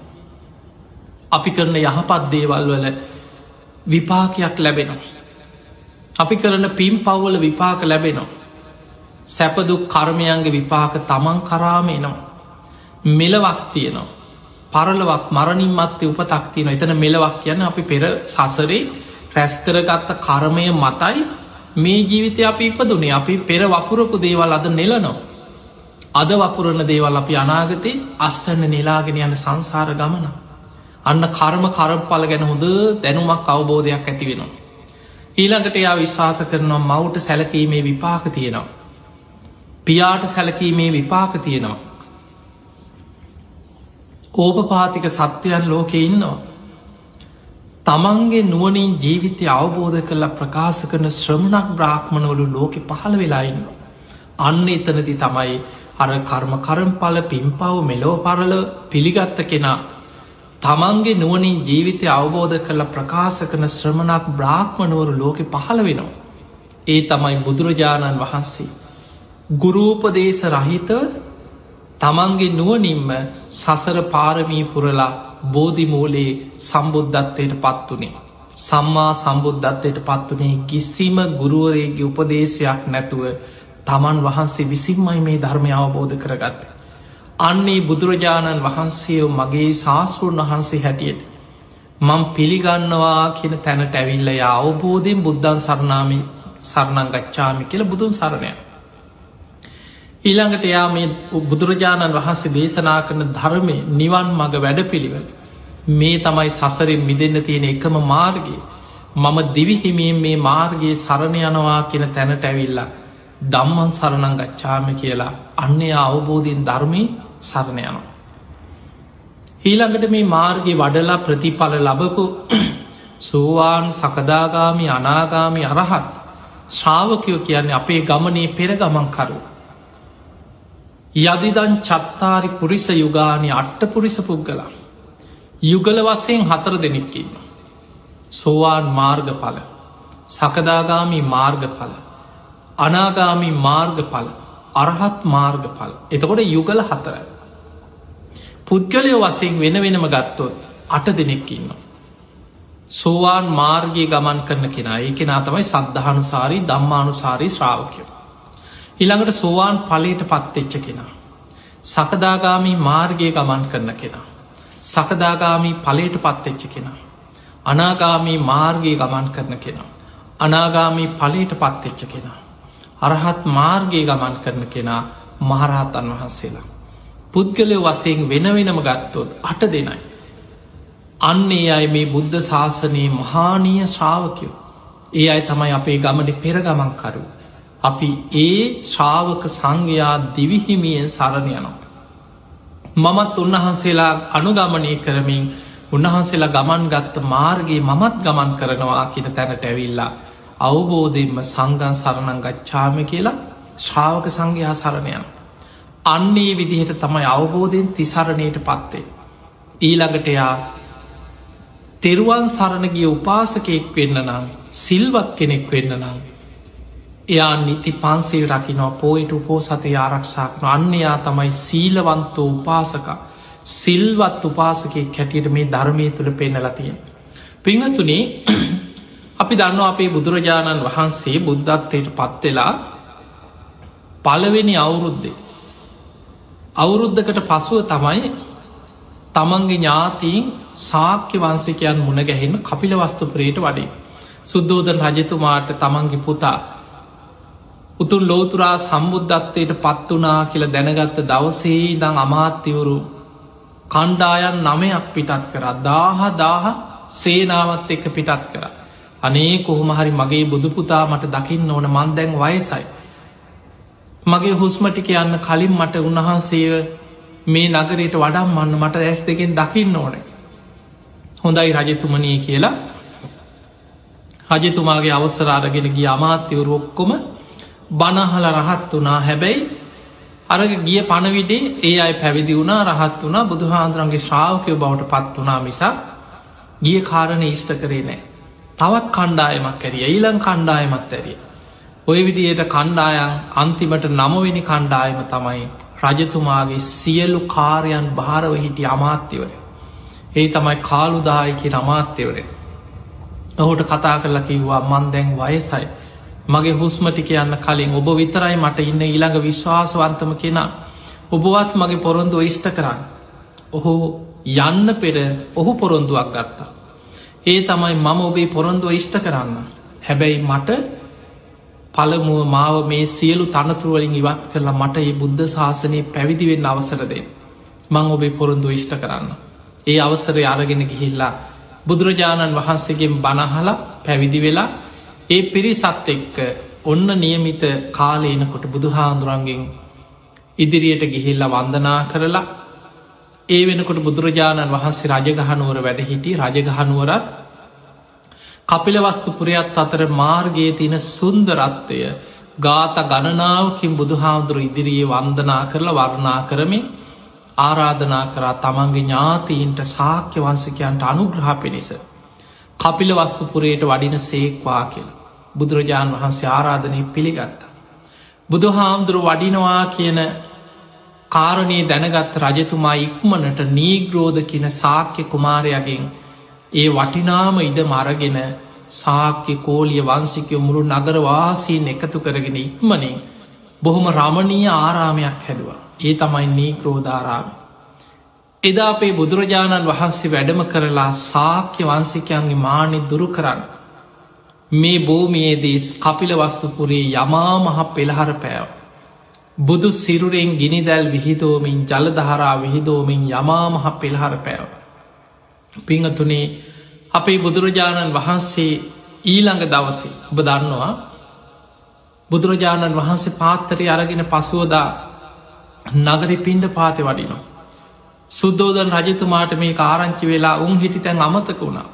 S1: අපි කරන යහපත් දේවල් වල විපාකයක් ලැබෙනවා. අපි කරන පිම් පව්වල විපාක ලැබෙනවා. සැපදුක් කර්මයන්ගේ විපාක තමන් කරාමේනවා. මෙලවක් තියෙනවා. පරලවක් මරණින් මත්තේ උපතක් තියෙන එතන මෙලවක් යන අපි පෙර සසරේ රැස්කරගත්ත කර්මය මතයි මේ ජීවිතය අපි ඉපදුනේ අපි පෙර වපුරපු දේවල් අද නෙලනො. අද වපුරණ දේවල් අපි අනාගතය අස්සන්න නිලාගෙන යන සංසාර ගමන. අන්න කර්ම කරප්පල ගැන හොඳ දැනුමක් අවබෝධයක් ඇති වෙනවා. ඊළඟට එයා විශ්වාස කරනවා මවුට සැලකීමේ විපාක තියෙනවා. පියාට සැලකීමේ විපාක තියෙනවා. ඕපපාතික සත්‍යයන් ලෝකෙ ඉන්නවා. තමන්ගේ නුවනින් ජීවිතය අවබෝධ කරලා ප්‍රකාශ කරන ශ්‍රමණක් බ්‍රාහ්මණවලු ලෝකෙ පහළ වෙලාඉන්න. අන්න එතනති තමයි අර කර්ම කරම්පල පිම්පව් මෙලෝ පරල පිළිගත්ත කෙනා තමන්ගේ නුවනින් ජීවිතය අවබෝධ කරලා ප්‍රකාශ කරන ශ්‍රමණක් බ්‍රාහ්මණවරු ලෝකෙ පහළ වෙනවා. ඒ තමයි බුදුරජාණන් වහන්සේ. ගුරූපදේශ රහිතව තමන්ගේ නුවනින්ම සසර පාරමී පුරලා බෝධිමූලයේ සම්බුද්ධත්වයට පත්වනේ. සම්මා සම්බුද්ධත්වයට පත්වනේ කිසිම ගුරුවරේගේ උපදේශයක් නැතුව තමන් වහන්සේ විසින්මයි මේ ධර්මය අවබෝධ කරගත්ත. අන්නේ බුදුරජාණන් වහන්සේෝ මගේ ශාස්තෘන් වහන්සේ හැටියට. මං පිළිගන්නවා කියන තැනට ඇවිල්ල අවබෝධයෙන් බුද්ධන් සරණාමි සරණං ගච්ඡාමි කියල බුදුන් සරණය. ඊළඟට එයා මේ බුදුරජාණන් වහන්සේ දේශනා කරන ධර්මය නිවන් මඟ වැඩ පිළිවෙල. මේ තමයි සසරින් මිදන්න තියෙන එකම මාර්ගය. මම දිවිහිමීම් මේ මාර්ගයේ සරණ යනවා කියෙන තැනට ඇවිල්ලා. දම්මන් සරණං ගච්ඡාම කියලා අන්නේ අවබෝධයෙන් ධර්මය සරණ යනවා. ඊළඟට මේ මාර්ගය වඩලා ප්‍රතිඵල ලබපු සෝවාන් සකදාගාමි අනාගාමි අරහත් ශ්‍රාවකයෝ කියන්නේ අපේ ගමනේ පෙර ගමන්කරු. යදිදන් චත්තාරි පුරිස යුගානි අට්ට පුරිස පුද්ගලා. යුගල වසයෙන් හතර දෙනෙක්කින්න. සෝවාන් මාර්ගඵල සකදාගාමි මාර්ගඵල අනාගාමි මාර්ගඵල අරහත් මාර්ගඵල. එතකොට යුගල හතර පුද්ගලය වසයෙන් වෙන වෙනම ගත්තොත් අට දෙනෙක්කින්න සෝවාන් මාර්ගයේ ගමන් කරන කෙනා. ඒ කෙනා තමයි සද්ධානුසාරී දම්මානුසාරී ශ්‍රාවකයෝ. ඉළඟට සෝවාන් පලට පත්තෙච්ච කෙනා. සකදාගාමී මාර්ගය ගමන් කරන කෙනා. සකදාගාමී පලට පත්තෙච්ච කෙනා. අනාගාමී මාර්ගයේ ගමන් කරන කෙනා. අනාගාමී පලට පත්තෙච්ච කෙනා. අරහත් මාර්ගයේ ගමන් කරන කෙනා මහරහතන් වහන්සේලා. පුද්ගලය වසයෙන් වෙන වෙනම ගත්තොත් අට දෙනයි. අන්නේ අයි මේ බුද්ධ ශාසනයේ මහානීය ශ්‍රාවකයෝ. ඒ අයි තමයි අපේ ගමට පෙරගමන්කරු. අපි ඒ ශ්‍රාවක සංඝයා දිවිහිමියෙන් සරණයනවා. මමත් උන්වහන්සේලා අනුගමනය කරමින් උන්වහන්සේලා ගමන් ගත්ත මාර්ගයේ මමත් ගමන් කරනවා කියන තැනට ඇවිල්ලා අවබෝධයෙන්ම සංගන් සරණං ගච්ඡාම කියලා ශ්‍රාවක සංඝයා සරණයන. අන්නේ විදිහට තමයි අවබෝධයෙන් තිසරණයට පත්තේ. ඊළඟට එයා තෙරුවන් සරණගිය උපාසකයෙක් වෙන්න නම් සිල්වත් කෙනෙක් වෙන්න නම් එයා නිති පන්සිල් රකිනෝ පෝයිට උපෝ සතය ආරක්ෂාකන අන්නයා තමයි සීලවන්තෝ උපාසක සිල්වත් උපාසකෙක් කැටියට මේ ධර්මය තුළ පෙන්නලතිය. පිංහතුනේ අපි දන්න අපේ බුදුරජාණන් වහන්සේ බුද්ධත්වයට පත්වෙලා පලවෙනි අවුරුද්දේ. අවුරුද්ධකට පසුව තමයි තමන්ගේ ඥාතීන් සාක්‍ය වන්සිකයන් මුණගැහෙන්න කපිල වස්තුපරයට වඩේ. සුද්දෝදන රජතුමාට තමන්ගේ පුතා උතුන් ලෝතුරා සම්බුද්ධත්වයට පත් වනා කියල දැනගත්ත දවසේ දං අමාත්‍යවරු කණ්ඩායන් නමයක් පිටත් කර දාහ දාහ සේනාවත් එක පිටත් කර අනේ කොහොම හරි මගේ බුදුපුතා මට දකින්න ඕන. මන්දැන් වයසයි. මගේ හුස්මටික යන්න කලින් මට උන්වහන්සේ මේ නගරයට වඩම් මන්න මට ඇස් දෙකෙන් දකින්න ඕන. හොඳයි රජතුමනී කියලා. රජතුමාගේ අවසරාරගෙන ගිය අමාත්‍යවරු ඔක්කොම බනහල රහත් වනා හැබැයි අරග ගිය පණවිඩේ ඒ අයි පැවිදි වුණා රහත් වනා බුදුහාන්දුරන්ගේ ශ්‍රාවකය බවට පත් වනා මිසක් ගිය කාරණ ඉෂ්ට කරේ නෑ තවත් කණ්ඩායමක් ඇරිය ඊලං කණ්ඩායමත් ඇරිය. ඔය විදියට කණ්ඩායන් අන්තිමට නමවෙනි කණ්ඩායම තමයි රජතුමාගේ සියලු කාරයන් භාරව හිටි අමාත්‍යවරය. ඒ තමයි කාලුදායකි අමාත්‍යවරය. ඔහුට කතා කරලා කිව්වා මන් දැන් වයසයි. මගේ හුස්මටි කියන්න කලින් ඔබ විතරයි මට ඉන්න ඊළඟ විශ්වාසවන්තම කෙනා. ඔබවත් මගේ පොරොන්දුව ඉෂ්ට කරන්න. ඔහු යන්න පෙර ඔහු පොරොන්දුවක් ගත්තා. ඒ තමයි මම ඔබේ පොරොන්දුව ඉෂ්ට කරන්න. හැබැයි මට පළමුුව මාව මේ සියලු තනතුරුවලින් ඉවත් කරලා මට ඒ බුද්ධ ශාසනය පැවිදිවෙන්න අවසරදේ මං ඔබේ පොරොන්දු ඉෂ්ට කරන්න. ඒ අවසරය අරගෙන ගිහිල්ලා බුදුරජාණන් වහන්සේගෙන් බණහල පැවිදි වෙලා ඒ පිරිසත් එක්ක ඔන්න නියමිත කාලේනකොට බුදුහාන්දුරන්ගෙන් ඉදිරියට ගිහිල්ල වන්දනා කරලා ඒ වෙනකොට බුදුරජාණන් වහන්සේ රජගහනුවර වැඩ හිටි රජගහනුවරත් කපිලවස්තුපුරයත් අතර මාර්ගයේ තින සුන්දරත්වය ගාත ගණනාවකින් බුදුහාමුදුරු ඉදිරියේ වන්දනා කරලා වර්ණා කරමින් ආරාධනා කරා තමන්ගේ ඥාතීන්ට සාක්‍ය වන්සකයන්ට අනුග්‍රහ පිණිස. කපිල වස්තුපුරයට වඩින සේක්වා කියල. බුදුරජාණන් වහන්සේ ආරාධනය පිළිගත්තා. බුදුහාමුදුරු වඩිනවා කියන කාරණයේ දැනගත් රජතුමා ඉක්මනට නීග්‍රෝධ කියන සාක්‍ය කුමාරයගෙන් ඒ වටිනාම ඉඩ මරගෙන සාක්‍ය කෝලිය වන්සිකය මුළු නගරවාසීන් එකතු කරගෙන ඉක්මනින් බොහොම රමණීය ආරාමයක් හැදවා. ඒ තමයි නීක්‍රෝධාරාම. එදා අපේ බුදුරජාණන් වහන්සේ වැඩම කරලා සාක්‍ය වන්සිකයන්ගේ මානෙ දුරු කරන්න. මේ භූමියේදී කපිල වස්තුපුරේ යමා මහ පෙළහර පෑව. බුදු සිරුරෙන් ගිනිදැල් විහිදෝමින් ජලදහරා විහිදෝමින් යමා මහ පෙළහර පෑව. පිංහතුනේ අපේ බුදුරජාණන් වහන්සේ ඊළඟ දවසේ ඔබ දන්නවා බුදුරජාණන් වහන්සේ පාත්තරය අරගෙන පසුවදා නගරි පින්ඩ පාති වඩිනවා. සුද්දෝදන් රජතුමාට මේ කාරංචි වෙලා උන් හිටි තැන් අමතක වුණා.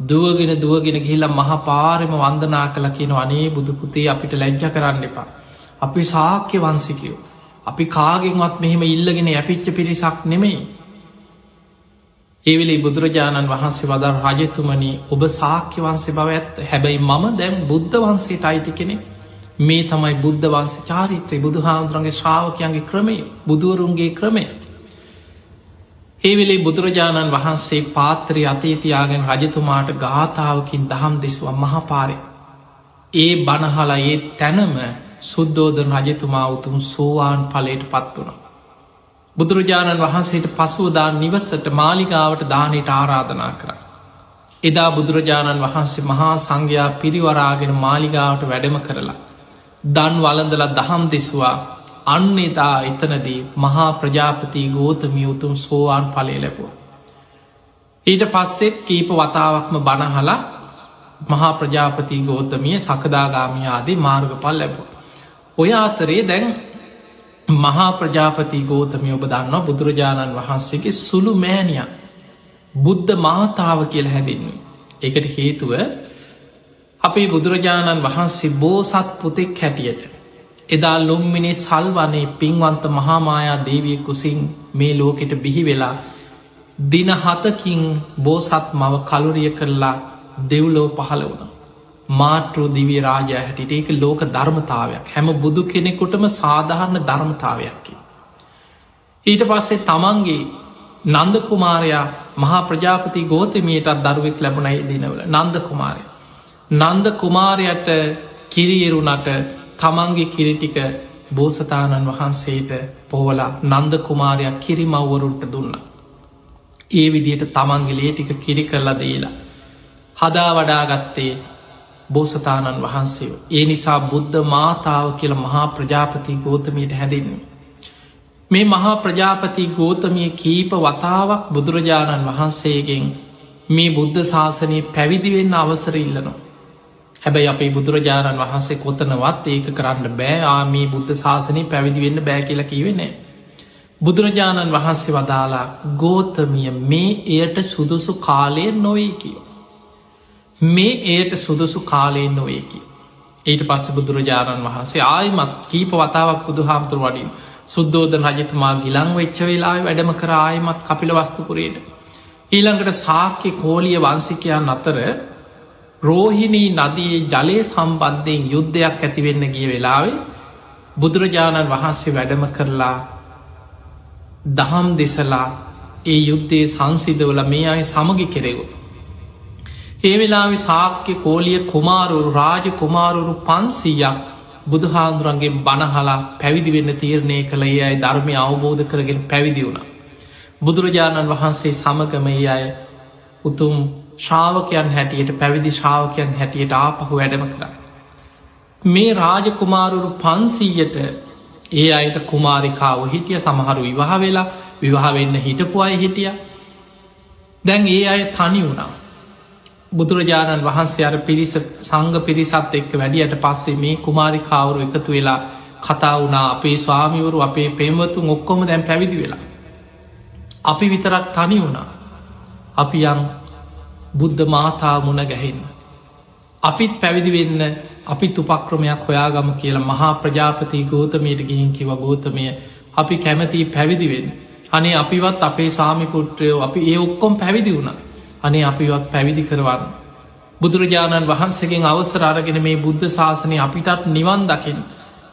S1: දුවගෙන දුවගෙන ගිහිල මහ පාරම වන්දනා කළ කියන අනේ බුදුපුතේ අපිට ලැජ්ජ කරන්න එපා. අපි සාක්‍ය වන්සිකයෝ. අපි කාගෙන්වත් මෙහෙම ඉල්ලගෙන ඇපිච්ච පිරිසක් නෙමෙයි. ඒවෙලේ බුදුරජාණන් වහන්සේ වදන් රජතුමනි ඔබ සාක්‍ය වන්සේ බව ඇත්ත හැබැයි මම දැම් බුද්ධ වන්සේට අයිති කෙනෙ මේ තමයි බුද්ධ වන්ස චාරිත්‍රය බුදු හාමුදුරන්ගේ ශ්‍රාවකයන්ගේ ක්‍රමය බුදුවරුන්ගේ ක්‍රමය ඒවෙලේ බුදුරජාණන් වහන්සේ පාත්‍රය අතේතියාගෙන රජතුමාට ගාථාවකින් දහම් දෙස්ව මහපාරය. ඒ බණහලා ඒ තැනම සුද්දෝදන රජතුමා උතුම් සෝවාන් පලට පත් වුණ. බුදුරජාණන් වහන්සේට පසුවදා නිවසට මාලිගාවට දානයට ආරාධනා කර. එදා බුදුරජාණන් වහන්සේ මහා සංඝයා පිරිවරාගෙන මාලිගාවට වැඩම කරලා. දන් වලඳල දහම් දෙස්වා අන්න එදා එතනදී මහා ප්‍රජාපති ගෝතමිය උතුම් සෝවාන් පලේ ලැබුව. ඊට පස්සෙත් කීප වතාවක්ම බණහලා මහා ප්‍රජාපති ගෝතමිය සකදාගාමියාදී මාර්ගපල් ලැබුව. ඔය අතරේ දැන් මහා ප්‍රජාපති ගෝතමය ඔබ දන්නවා බුදුරජාණන් වහන්සේගේ සුළු මෑනිය බුද්ධ මාතාව කියල හැදින්නේ. එකට හේතුව අපේ බුදුරජාණන් වහන්සේ බෝසත් පුතෙක් හැටියට එදා ලොම්මිනේ සල්වනේ පින්වන්ත මහාමායා දේවිය කුසින් මේ ලෝකෙට බිහි වෙලා දින හතකින් බෝසත් මව කලුරිය කරලා දෙව්ලෝ පහළ වුණ. මාට්‍රෝ දිවී රාජය හැටිට ඒක ලෝක ධර්මතාවයක් හැම බුදු කෙනෙකුටම සාධාරණ ධර්මතාවයක්කි. ඊට පස්සේ තමන්ගේ නන්ද කුමාරයා මහා ප්‍රජාපති ගෝතමයටත් දරුවෙක් ලැබුණයි දිනවල නන්ද කුමාරය. නන්ද කුමාරයට කිරියරුණට තමන්ගේ කිරිටික බෝසතාණන් වහන්සේට පෝවලා නන්ද කුමාරයක් කිරිමව්වරුන්ට දුන්න. ඒ විදියට තමන්ගේ ලේටික කිරි කරලා දීලා. හදා වඩාගත්තේ බෝසතාණන් වහන්සේ. ඒ නිසා බුද්ධ මාතාව කියල මහා ප්‍රජාපති ගෝතමයට හැදෙන්නේ. මේ මහා ප්‍රජාපති ගෝතමිය කීප වතාවක් බුදුරජාණන් වහන්සේගෙන් මේ බුද්ධ ශාසනය පැවිදිවෙන්න අවසර ඉල්ලනවා. හැබැයි අපේ බුදුරජාණන් වහන්සේ කොතනවත් ඒක කරන්න බෑ ආමී බුද්ධ ශාසනය පැවිදිවෙන්න බෑ කියලා කිවෙන්නේ. බුදුරජාණන් වහන්සේ වදාලා ගෝතමිය මේ එයට සුදුසු කාලය නොවේ කිය. මේ එයට සුදුසු කාලයෙන් නොවේකි. ඊට පස්ස බුදුරජාණන් වහන්සේ ආයමත් කීප වතාවක් බුදු හාමුතුර වඩින් සුද්දෝධ රජතුමා ගිලං වෙච්ච වෙලා වැඩම කර ආයමත් කපිල වස්තුපුරයට. ඊළඟට සාක්‍ය කෝලිය වන්සිකයන් අතර රෝහිණී නදයේ ජලය සම්බන්ධයෙන් යුද්ධයක් ඇතිවෙන්න ගිය වෙලාවේ බුදුරජාණන් වහන්සේ වැඩම කරලා දහම් දෙසලා ඒ යුද්ධයේ සංසිදවල මේ අය සමගි කෙරෙවු. ඒ වෙලාවෙ සාක්‍ය කෝලිය කුමාරුරු රාජ කුමාරුරු පන්සීයක් බුදුහාන්දුරන්ගේ බණහලා පැවිදි වෙන්න තීරණය කළ ඒ අයි ධර්මය අවබෝධ කරගෙන පැවිදි වුණ. බුදුරජාණන් වහන්සේ සමගම ඒ අය උතුම් ශ්‍රාවකයන් හැටියට පැවිදි ශ්‍රාවකයන් හැටියට ආපහු වැඩම කර. මේ රාජකුමාරුරු පන්සීයට ඒ අයට කුමාරිකාව හිටිය සමහරු විවාහ වෙලා විවාහ වෙන්න හිටපු අය හිටිය දැන් ඒ අය තනි වුණා බුදුරජාණන් වහන්සේ අර පිරිස සංග පිරිසත් එක්ක වැඩියට පස්සේ මේ කුමාරිකාවරු එකතු වෙලා කතා වුණා. අපේ ස්වාමිවරු අපේ පෙම්වතුන් ඔක්කොම දැන් පැවිදි වෙලා. අපි විතරක් තනි වුණා. අපි යම් බුද්ධ මාතා මුණ ගැහෙන්න. අපිත් පැවිදි වෙන්න අපිත් උපක්‍රමයක් හොයාගම කියලා මහා ප්‍රජාපති ගෝතමයට ගිහින් කිව ගෝතමය අපි කැමති පැවිදිවෙන් අනේ අපිවත් අපේ සාමිපුට්‍රයෝ අපි ඒ ඔක්කොම් පැවිදි වුණ. අනේ අපිවත් පැවිදි කරවන්න බුදුරජාණන් වහන්සේගෙන් අවසර අරගෙන මේ බුද්ධ ශාසනය අපිටත් නිවන් දකිින්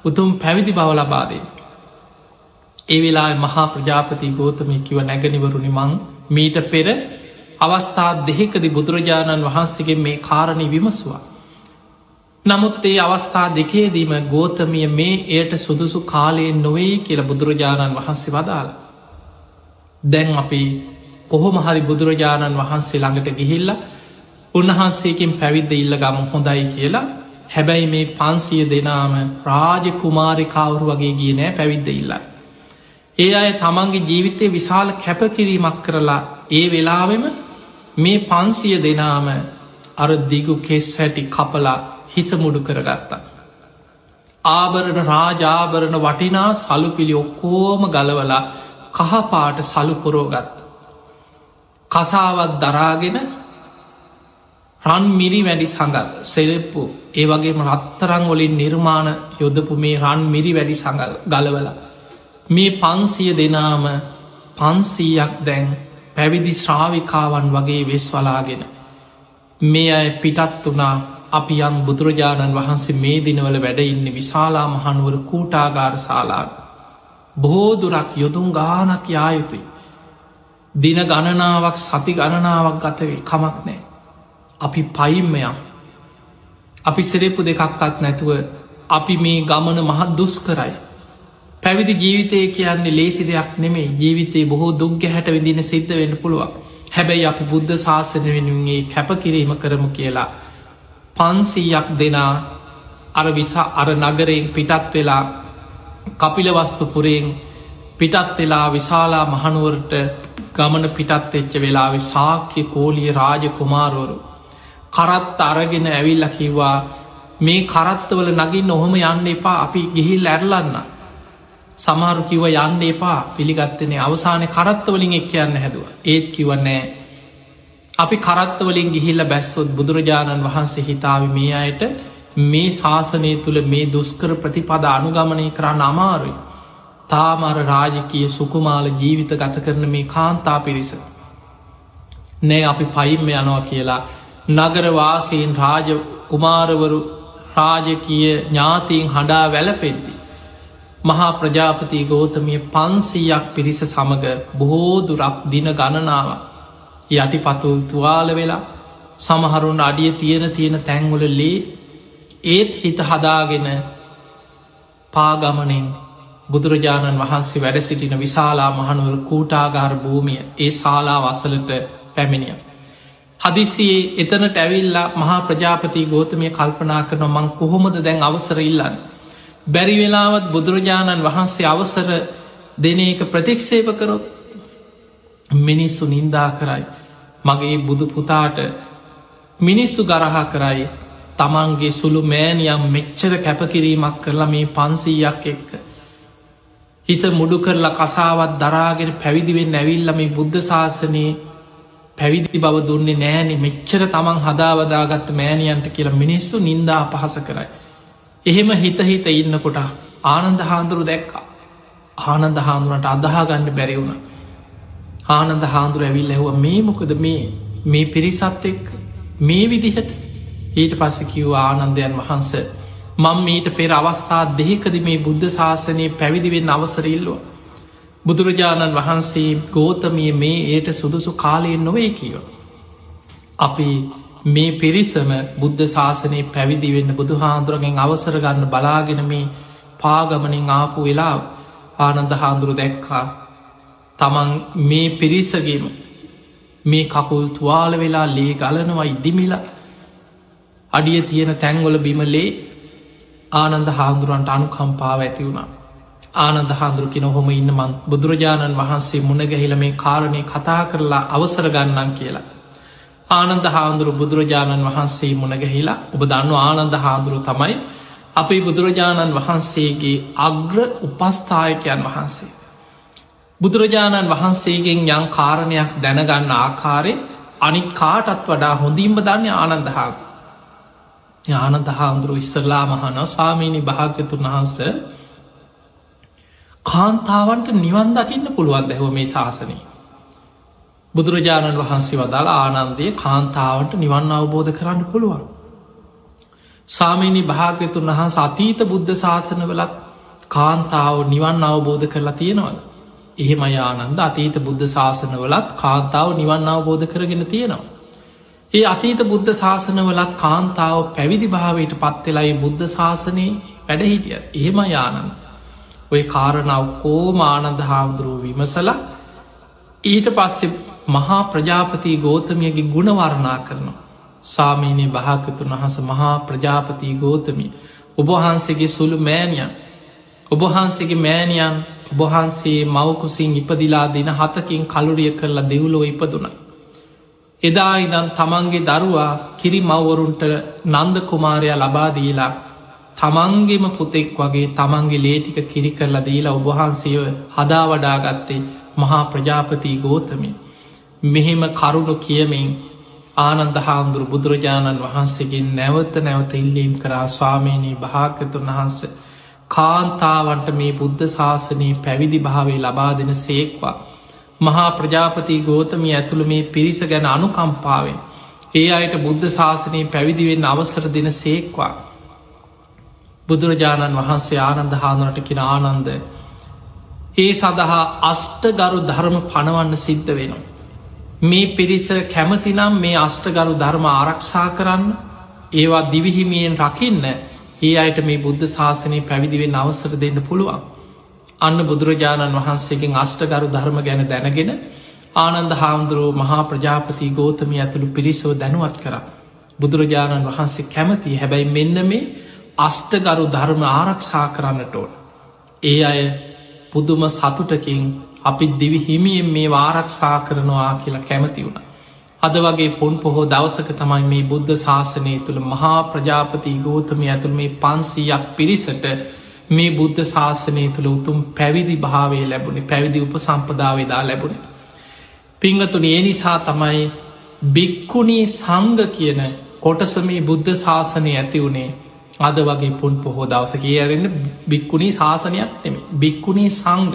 S1: උතුම් පැවිදි බව ලබාදේ ඒ වෙලා මහා ප්‍රජාපති ගෝතමය කිව නැගනිවරුණි මං මීට පෙර අවස්ථා දෙහෙකදි බුදුරජාණන් වහන්සේගේ මේ කාරණය විමසවා. නමුත් ඒ අවස්ථා දෙකේදීම ගෝතමිය මේ එයට සුදුසු කාලයෙන් නොවේ කියල බුදුරජාණන් වහන්සේ වදාළ. දැන් අපි කොහොම හරි බුදුරජාණන් වහන්සේ ළඟට ගිහිල්ල උන්වහන්සේකින් පැවිද්ද ඉල්ල ගම හොඳයි කියලා හැබැයි මේ පන්සිය දෙනාම රාජ කුමාරිකාවරු වගේ ගිය නෑ පැවිද්ද ඉල්ලා. ඒ අය තමන්ගේ ජීවිතය විශාල කැපකිරීමක් කරලා ඒ වෙලාවෙම මේ පන්සිය දෙනාම අර දිගු කෙස් හැටි කපලා හිසමුඩු කරගත්තා. ආභරණ රාජාභරණ වටිනා සලුපිළි ඔක්කෝම ගලවලා කහපාට සලු පොරෝගත්ත. කසාවත් දරාගෙන රන් මිරි වැඩි සඟල් සෙරෙප්පු ඒ වගේම රත්තරං වලින් නිර්මාණ යොදපු මේ රන් මිරි වැඩි සඟල් ගලවලා. මේ පන්සිය දෙනාම පන්සීයක් දැන් පැවිදි ශ්‍රාවිකාවන් වගේ වෙස් වලාගෙන. මේ අය පිටත් වනා අපි යම් බුදුරජාණන් වහන්සේ මේ දිනවල වැඩඉන්න විශාලා මහනුවර කූටාගාර ශාලාට. බෝදුරක් යොදුම් ගානක් යායුතුයි. දින ගණනාවක් සති ගණනාවක් ගතවේ කමක් නෑ. අපි පයිම්මයම්. අපි සෙරෙපු දෙකක්කත් නැතුව අපි මේ ගමන මහත් දුස් කරයි. පැවිදි ජීවිතය කියන්නේ ලේසි දෙයක් නෙමේ ජීවිතයේ බොහෝ දුක්ග හැට විදින සිද්ධ වෙන්න පුළුවන්. හැබැයි අපි බුද්ධ ශාසන වෙනුන්ගේ කැපකිරීම කරමු කියලා පන්සීයක් දෙනා අර විසා අර නගරයෙන් පිටත් වෙලා කපිලවස්තුපුරයෙන් පිටත් වෙලා විශාලා මහනුවරට ගමන පිටත් එච්ච වෙලා සාක්‍ය කෝලිය රාජ කුමාරුවරු කරත් අරගෙන ඇවිල්ල කිව්වා මේ කරත්තවල නගින් ඔහොම යන්න එපා අපි ගිහිල් ඇරලන්න. සමහරු කිව යන්න එපා පිළිගත්තනේ අවසානය කරත්තවලින් එක් කියන්න හැදුව. ඒත් කිවන්නෑ අපි කරත්තවලින් ගිහිල්ල බැස්සොත් බුදුරජාණන් වහන්සේ හිතාව මේ අයට මේ ශාසනය තුළ මේ දුස්කර ප්‍රතිපද අනුගමනය කරන්න අමාරුයි. තාමර රාජකය සුකුමාල ජීවිත ගත කරන මේ කාන්තා පිරිස. නෑ අපි පයිම්ම යනවා කියලා නගරවාසයෙන් රාජ කුමාරවරු රාජකය ඥාතීන් හඬා වැලපෙද්දි. මහා ප්‍රජාපති ගෝතමිය පන්සීයක් පිරිස සමඟ බොහෝදුරක් දින ගණනාවක් යටි පතුල් තුවාල වෙලා සමහරුන් අඩිය තියෙන තියෙන තැංගොල ලේ ඒත් හිත හදාගෙන පාගමනෙන් බුදුරජාණන් වහන්සේ වැඩ සිටින විශාලා මහනුවර කූටාගාර භූමිය ඒ ශාලා වසලට පැමිණිය. හදිසියේ එතනට ඇවිල්ලා මහා ප්‍රජාපති ගෝතමය කල්පනා කරන මං කොහොමද දැන් අවසර ඉල්ලන්න. බැරි වෙලාවත් බුදුරජාණන් වහන්සේ අවසර දෙන එක ප්‍රතික්ෂේප කරොත් මිනිස්සු නින්දා කරයි මගේ බුදු පුතාට මිනිස්සු ගරහා කරයි තමන්ගේ සුළු මෑනියම් මෙච්චර කැපකිරීමක් කරලා මේ පන්සීයක් එක්ක. හිස මුඩු කරලා කසාවත් දරාගෙන පැවිදිවෙන් ඇවිල්ල මේ බුද්ධ ශාසනයේ පැවිදි බව දුන්නේ නෑනෙ මෙච්චර තමන් හදාවදාගත්ත මෑනියන්ට කියලා මිනිස්සු නින්දා පහස කරයි. එහෙම හිතහිත ඉන්නකොට ආනන්ද හාන්දුරු දැක්ක. ආනන්ද හාමුදුරට අදහාගන්න බැරිවුණ ආනන්ද හාන්දුර ඇවිල් ඇහුව මේ මොකද? මේ මේ පිරිසත් එක් මේ විදිහට? ඊට පස්ස කිව් ආනන්දයන් වහන්ස මං මීට පෙර අවස්ථා දෙහිකද මේ බුද්ධ ශාසනය පැවිදිවෙන් අවසරල්ලුව. බුදුරජාණන් වහන්සේ ගෝතමිය මේ ඒට සුදුසු කාලයෙන් නොවේ කියව. අපි මේ පිරිසම බුද්ධ ශාසනය පැවිදිවෙන්න බුදු හාන්දුරගෙන් අවසර ගන්න බලාගෙන මේ පාගමනින් ආපු වෙලා ආනන්ද හාන්දුරු දැක්කා තමන් මේ පිරිසගේම මේ කකුල් තුවාල වෙලා ලේ ගලනවා ඉදිමිලා අඩිය තියෙන තැංගොල බිමලේ ආනන්ද හාමුදුරුවන්ට අනුකම්පාව ඇති වුණා. ආනන්ද හාන්දුරුකින හොම ඉන්න මන් බුදුරජාණන් වහන්සේ මුණගැහිල මේ කාරණය කතා කරලා අවසර ගන්නන් කියලා. ආනන්ද හාන්දුරු බුදුරජාණන් වහන්සේ මුණගැහිලා ඔබ දන්න ආනන්ද හාන්දුරු තමයි අපේ බුදුරජාණන් වහන්සේගේ අග්‍ර උපස්ථායකයන් වහන්සේ. බුදුරජාණන් වහන්සේගෙන් යං කාරණයක් දැනගන්න ආකාරය අනිත් කාටත් වඩා හොඳින්ම දන්න ආනන්දහාග. ආනන්ද හාමුදුරු ඉස්සරලා මහන ස්වාමීණි භාග්‍යතුන් වහන්ස කාන්තාවන්ට නිවන් දකින්න පුළුවන් දැහව මේ ශාසනය. බුදුරජාණන් වහන්සේ වදාළ ආනන්දය කාන්තාවට නිවන් අවබෝධ කරන්න පුළුවන්. සාමීනි භාග්‍යතුන් වහන් සතීත බුද්ධ ශාසනවලත් කාන්තාව නිවන් අවබෝධ කරලා තියෙනවද. එහෙම යානන්ද අතීත බුද්ධ ශාසනවලත් කාන්තාව නිවන් අවබෝධ කරගෙන තියෙනවා. ඒ අතීත බුද්ධ ශාසනවලත් කාන්තාව පැවිදි භාවයට පත්වෙලයි බුද්ධ ශාසනයේ වැඩහිටිය එහෙම යානන් ඔය කාරණාව කෝමානන්ද හාමුදුරුව විමසල ඊට පස්සෙ මහා ප්‍රජාපති ගෝතමියගේ ගුණවරණා කරනවා. සාමීනය භාකතුන් වහස මහා ප්‍රජාපති ගෝතමි ඔබහන්සේගේ සුළු මෑනියන් ඔබහන්සේගේ මෑනියන් ඔබහන්සේ මවකුසින් ඉපදිලා දින හතකින් කලුරිය කරලා දෙව්ලෝ ඉපදුන. එදා ඉදන් තමන්ගේ දරුවා කිරි මවවරුන්ට නන්ද කුමාරයා ලබාදීලා තමන්ගේම පුතෙක් වගේ තමන්ගේ ලේටික කිරි කරලා දීලා ඔබහන්සේව හදා වඩාගත්තේ මහා ප්‍රජාපති ගෝතමි. මෙහෙම කරුණු කියමින් ආනන්ද හාමුදුරු බුදුරජාණන් වහන්සේගේ නැවත නැවත ඉල්ලීම් කරා ස්වාමීණී භාකතුන් වහන්ස කාන්තාවන්ට මේ බුද්ධ ශාසනයේ පැවිදි භාවේ ලබා දෙන සේක්වා. මහා ප්‍රජාපති ගෝතමී ඇතුළ මේ පිරිස ගැන අනුකම්පාවෙන් ඒ අයට බුද්ධ ශාසනයේ පැවිදිවෙන් අවසර දෙන සේක්වා. බුදුරජාණන් වහන්සේ ආනන්ද හාදුනට කියෙන ආනන්ද ඒ සඳහා අෂ්ටගරු ධර්ම පණවන්න සිද්ධ වෙනවා. මේ පිරිස කැමතිනම් මේ අෂ්ටගරු ධර්ම ආරක්ෂා කරන්න ඒවා දිවිහිමියෙන් රකින්න ඒ අයට මේ බුද්ධ ශාසනය පැවිදිවෙන් අවසර දෙන්න පුළුවන්. අන්න බුදුරජාණන් වහන්සේගෙන් අෂ්ටගරු ධර්ම ගැන දැනගෙන ආනන්ද හාමුදුරුව මහා ප්‍රජාපති ගෝතමි ඇතුළු පිරිසව දැනුවත් කර. බුදුරජාණන් වහන්සේ කැමති හැබැයි මෙන්න මේ අෂ්ටගරු ධර්ම ආරක්ෂා කරන්නට ඕන. ඒ අය පුදුම සතුටකින් අපි දිවි හිමියෙන් මේ වාරක්ෂා කරනවා කියලා කැමති වුණ. අද වගේ පොන් පොහෝ දවසක තමයි මේ බුද්ධ ශාසනය තුළ මහා ප්‍රජාපති ගෝතම ඇතුළ මේ පන්සීයක් පිරිසට මේ බුද්ධ ශාසනය තුළ උතුම් පැවිදි භාවේ ලැබුණේ පැවිදි උප සම්පදාවේදා ලැබුණ. පිංහතුන ඒ නිසා තමයි බික්කුණී සංග කියන කොටසමේ බුද්ධ ශාසනය ඇති වුණේ. අද වගේ පුන් පොහෝ දවස කියරෙන්න බික්කුණී ශාසනයක් එම බික්කුණී සංග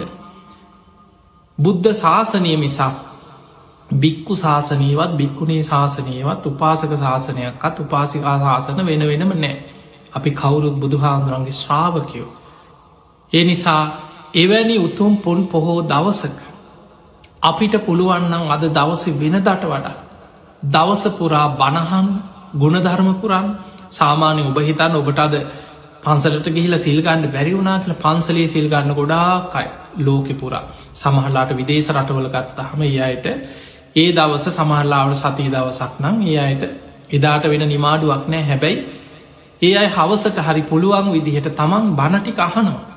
S1: බුද්ධ ශාසනය මිසා බික්කු ශාසනීවත් බික්කුණේ ශාසනයවත් උපාසක ශාසනයක්ත් උපාසිකා ශාසන වෙන වෙනම නෑ අපි කවුරුත් බුදුහාන්දුරන්ගේ ශ්‍රාවකයෝ. ඒ නිසා එවැනි උතුම් පොන් පොහෝ දවසක අපිට පුළුවන්නම් අද දවස වෙනදට වඩා දවස පුරා බණහන් ගුණධර්මපුරන් සාමාන්‍ය ඔබ හිතන්න ඔබට අද පන්සලට ගිහිලා සිල්ගන්න බැරි වුණනා කියල පන්සලේ සිල්ගන්න ගොඩාකයි ලෝකෙ පුරා සමහරලාට විදේශ රටවල ගත්තහම ඒ අයට ඒ දවස සමහරලාවට සතිී දවසක් නම් ඒ අයට එදාට වෙන නිමාඩුවක් නෑ හැබැයි ඒ අයි හවසට හරි පුළුවන් විදිහට තමන් බණටි අහනවා.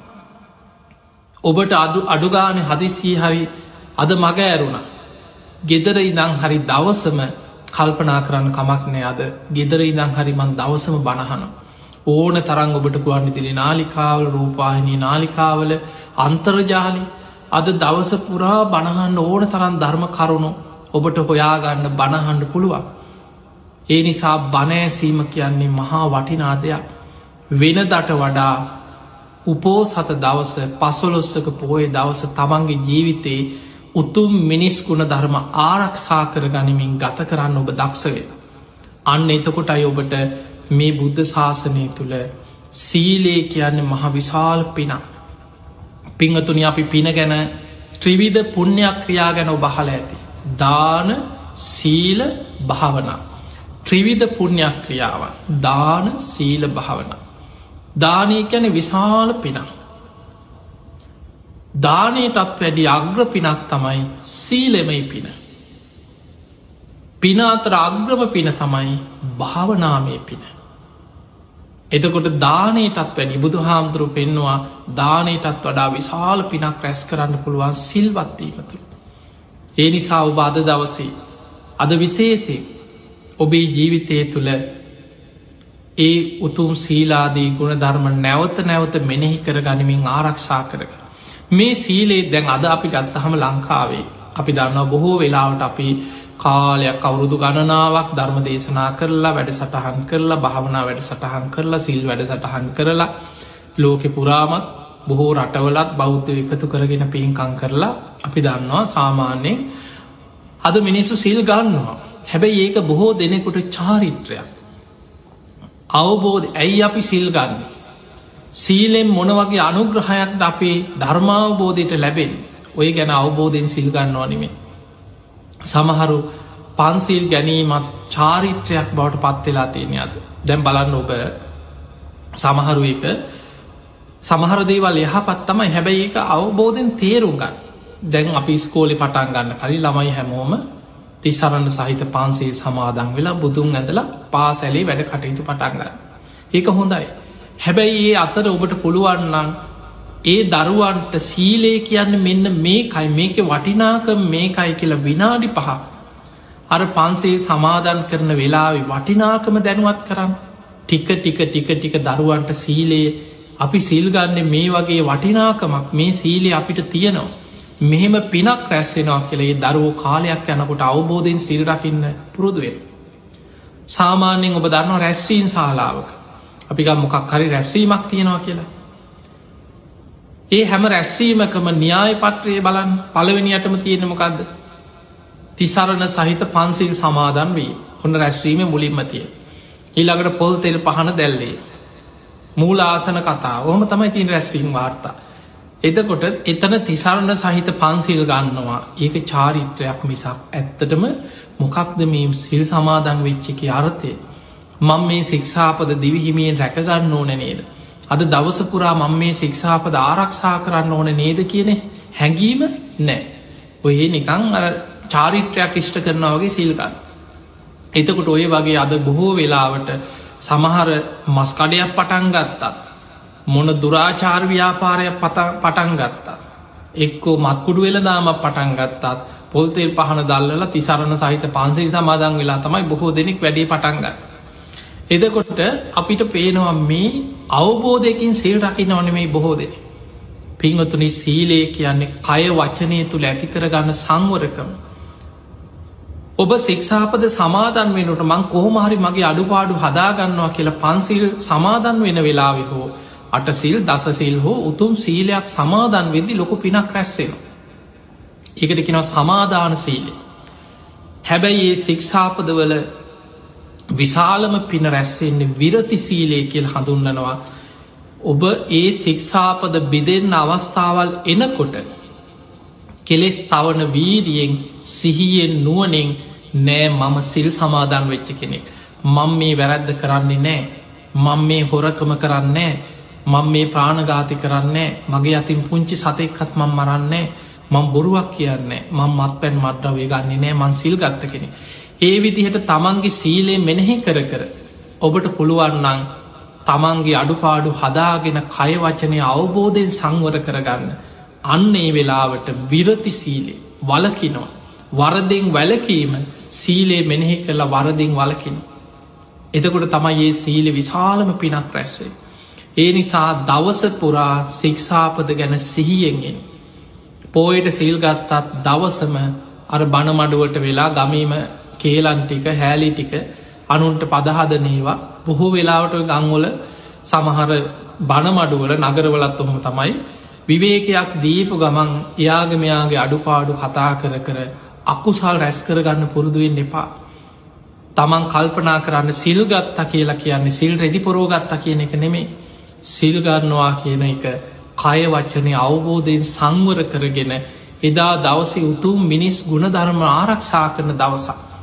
S1: ඔබට අඩු අඩුගාන හදිසිී හරි අද මග ඇරුණ. ගෙදර ඉදං හරි දවසම කල්පනා කරන්න කමක්නෑ අද ගෙදර ඉදං හරිමන් දවසම බණහන. ඕන තරං ඔබට ගුවන් ඉදිරි නාලිකාවල රූපාහිනී නාලිකාවල අන්තර්ජාලි අද දවස පුරා බණහන්න ඕන තරන් ධර්ම කරුණු ඔබට හොයාගන්න බණහන්ඩ පුළුවන්. ඒ නිසා බණෑසීම කියන්නේ මහා වටිනාදයක් වෙන දට වඩා උපෝ සත දවස පසොලොස්සක පෝය දවස තමන්ගේ ජීවිතයේ උතුම් මිනිස් ගුණ ධර්ම ආරක්ෂා කර ගනිමින් ගත කරන්න ඔබ දක්ෂවේ. අන්න එතකොට අයි ඔබට මේ බුද්ධ ශාසනය තුළ සීලේ කියන්නේ මහ විශාල් පින. පිංහතුනි අපි පින ගැන ත්‍රිවිධ පුුණ්‍යයක් ක්‍රියා ගැන ඔබහල ඇති. දාන සීල භාවනා. ත්‍රිවිධ පුුණ්‍යයක් ක්‍රියාවන් දාන සීල භාවන. දානය කැන විශාල පිනක්. දානයටත් වැඩි අග්‍ර පිනක් තමයි සීලෙමයි පින. පින අතර අග්‍රම පින තමයි භාවනාමය පින. එතකොට දානයටත් වැඩි බුදු හාමුදුරු පෙන්වා දානයටත් වඩා විශාල පිනක් රැස් කරන්න පුළුවන් සිල්වත්වීමතු. ඒ නිසා ඔබ අද දවසේ අද විශේසේ ඔබේ ජීවිතය තුළ ඒ උතුම් සීලාදී ගුණ ධර්ම නැවත නැවත මෙනෙහි කර ගනිමින් ආරක්ෂා කරක. මේ සීලේ දැන් අද අපි ගත්තහම ලංකාවේ. අපි දන්නවා බොහෝ වෙලාවට අපි කාලයක් අවුරුදු ගණනාවක් ධර්ම දේශනා කරලා වැඩ සටහන් කරලා භාවනා වැඩ සටහන් කරලා සිල් වැඩ සටහන් කරලා ලෝකෙ පුරාමත් බොහෝ රටවලත් බෞද්ධ එකතු කරගෙන පින්කං කරලා අපි දන්නවා සාමාන්‍යයෙන් අද මිනිස්සු සිල් ගන්නවා. හැබැයි ඒක බොහෝ දෙනෙකුට චාරිත්‍රයක්. අවබෝධ ඇයි අපි සිල් ගන්න? සීලෙන් මොන වගේ අනුග්‍රහයක්ද අපේ ධර්මාවබෝධයට ලැබෙන් ඔය ගැන අවබෝධයෙන් සිල්ගන්නවා නෙමේ සමහරු පන්සිල් ගැනීමත් චාරිත්‍රයක් බවට පත්වෙලා තියෙනයද දැම් බලන්න ඔබ සමහරු එක සමහර දේවල් යහපත් තමයි. හැබැයි ඒක අවබෝධෙන් තේරුම් ගන්න. දැන් අපි ස්කෝලි පටන් ගන්න කලින් ළමයි හැමෝම තිසරන්න සහිත පන්සේ සමාදං වෙලා බුදුන් ඇඳලා පාසැලේ වැඩ කටයුතු පටන්ගන්න ඒක හොඳයි. හැබැයි ඒ අතර ඔබට පුළුවන්නන් ඒ දරුවන්ට සීලේ කියන්න මෙන්න මේකයි මේක වටිනාක මේකයි කියලා විනාඩි පහ. අර පන්සේ සමාධන් කරන වෙලාවෙ වටිනාකම දැනුවත් කරන්න. ටික ටික ටික ටික දරුවන්ට සීලයේ. අපි සිල්ගන්න මේ වගේ වටිනාකමක් මේ සීලේ අපිට තියෙනවා. මෙහෙම පිනක් රැස්සෙනවා කියලේ දරුවෝ කාලයක් යනකොට අවබෝධයෙන් සිල්රකින්න පුරුදුවෙන් සාමාන්‍යයෙන් ඔබ දන්නවා රැස්වීන් ශාලාවක අපික මොකක් හරි රැස්වීමක් තියෙනවා කියලා ඒ හැම රැස්වීමකම න්‍යාය පත්‍රයේ බලන් පළවෙනියටම තියෙනමකක්ද තිසරණ සහිත පන්සිල් සමාදන් වී ඔන්න රැස්වීම මුලින්මතිය. ඊළඟට පොල් තෙල් පහන දැල්ලේ. මූලාසන කතා ඕහම තමයි තින් රැස්වීම් වාර්තා. එතකොට එතන තිසරණ සහිත පන්සිල් ගන්නවා ඒක චාරිත්‍රයක් මිසක් ඇත්තටම මොකක්ද මේ සිල් සමාදන් වෙච්චිකි අර්ථය. මං මේ සික්ෂාපද දිවිහිමියෙන් රැකගන්න ඕන නේද. අද දවසපුරා මං මේ ශික්ෂාපද ආරක්ෂා කරන්න ඕන නේද කියන හැඟීම නෑ. ඔය නිකං චාරිත්‍රයක් ඉෂ්ට කරනවගේ සිල්කන්. එතකොට ඔය වගේ අද බොහෝ වෙලාවට සමහර මස්කඩයක් පටන් ගත්තා. මොන දුරාචාර් ව්‍යාපාරයක් පටන් ගත්තා. එක්කෝ මත්කුඩු වෙලදාම පටන් ගත්තත් පොල්තෙල් පහන දල්ල තිසරණ සහිත පන්සිල් සමාදන් වෙලා තමයි බොහෝ දෙනෙක් වැඩේ පටන්ගන්න. එදකොට අපිට පේනවා මේ අවබෝධයකින් සිල් රකින්න ඕන මේ බොහෝ දෙන. පිංහතුනි සීලේ කියන්නේ කය වචනය තුළ ඇතිකරගන්න සංවරකම. ඔබ සික්ෂාපද සමාදන් වෙනට මං කොහොමහරි මගේ අඩුපාඩු හදාගන්නවා කියලා පන්සිල් සමාදන් වෙන වෙලාවෙ හෝ අටසිල් දසසිල් හෝ උතුම් සීලයක් සමාදන් වෙදදි ලොකු පිනක් රැස්වෙනවා. ඒකට කෙනව සමාධාන සීලේ. හැබැයි ඒ සික්ෂාපදවල විශාලම පින රැස්වෙන්නේ විරති සීලය කියල් හඳුන්නනවා ඔබ ඒ සික්ෂාපද බිදෙන්න අවස්ථාවල් එනකොට කෙලෙස් තවන වීරියෙන් සිහියෙන් නුවනෙන් නෑ මම සිල් සමාධන් වෙච්ච කෙනෙක් මං මේ වැරැද්ද කරන්නේ නෑ මං මේ හොරකම කරන්නේ මං මේ ප්‍රාණගාති කරන්නේ මගේ අතින් පුංචි සතෙක්කත් මං මරන්නේ මං බොරුවක් කියන්නේ මං මත් පැන් මට්ටවේ ගන්නේ නෑ මං සිල් ගත්ත කෙනෙ ඒ විදිහට තමන්ගේ සීලේ මෙනෙහි කර කර ඔබට පුළුවන්නන් තමන්ගේ අඩුපාඩු හදාගෙන කයවචනය අවබෝධයෙන් සංවර කරගන්න. අන්න ඒ වෙලාවට විරති සීලේ වලකිනවා වරදෙන් වැලකීම සීලේ මෙනෙහි කරලා වරදිින් වලකින එතකොට තමයි ඒ සීල විශාලම පිනක් රැස්වේ ඒ නිසා දවස පුරා සික්ෂාපද ගැන සිහියෙන්ගෙන් පෝයට සිල්ගත්තත් දවසම අර බණමඩුවට වෙලා ගමීම කේලන් ටික හැලි ටික අනුන්ට පදහදනේවා බොහෝ වෙලාවට ගංවල සමහර බණමඩුවල නගරවලත් ඔහොම තමයි විවේකයක් දීපු ගමන් එයාගමයාගේ අඩුපාඩු කතා කර කර අකුසල් රැස් කරගන්න පුරුදුවෙන් එපා. තමන් කල්පනා කරන්න සිල්ගත්තා කියලා කියන්නේ සිල් රෙදි පොරෝගත්තා කියන එක නෙමේ සිල්ගන්නවා කියන එක කය වච්චනය අවබෝධයෙන් සංවර කරගෙන එදා දවසි උතුම් මිනිස් ගුණධර්ම ආරක්ෂා කරන දවසක්.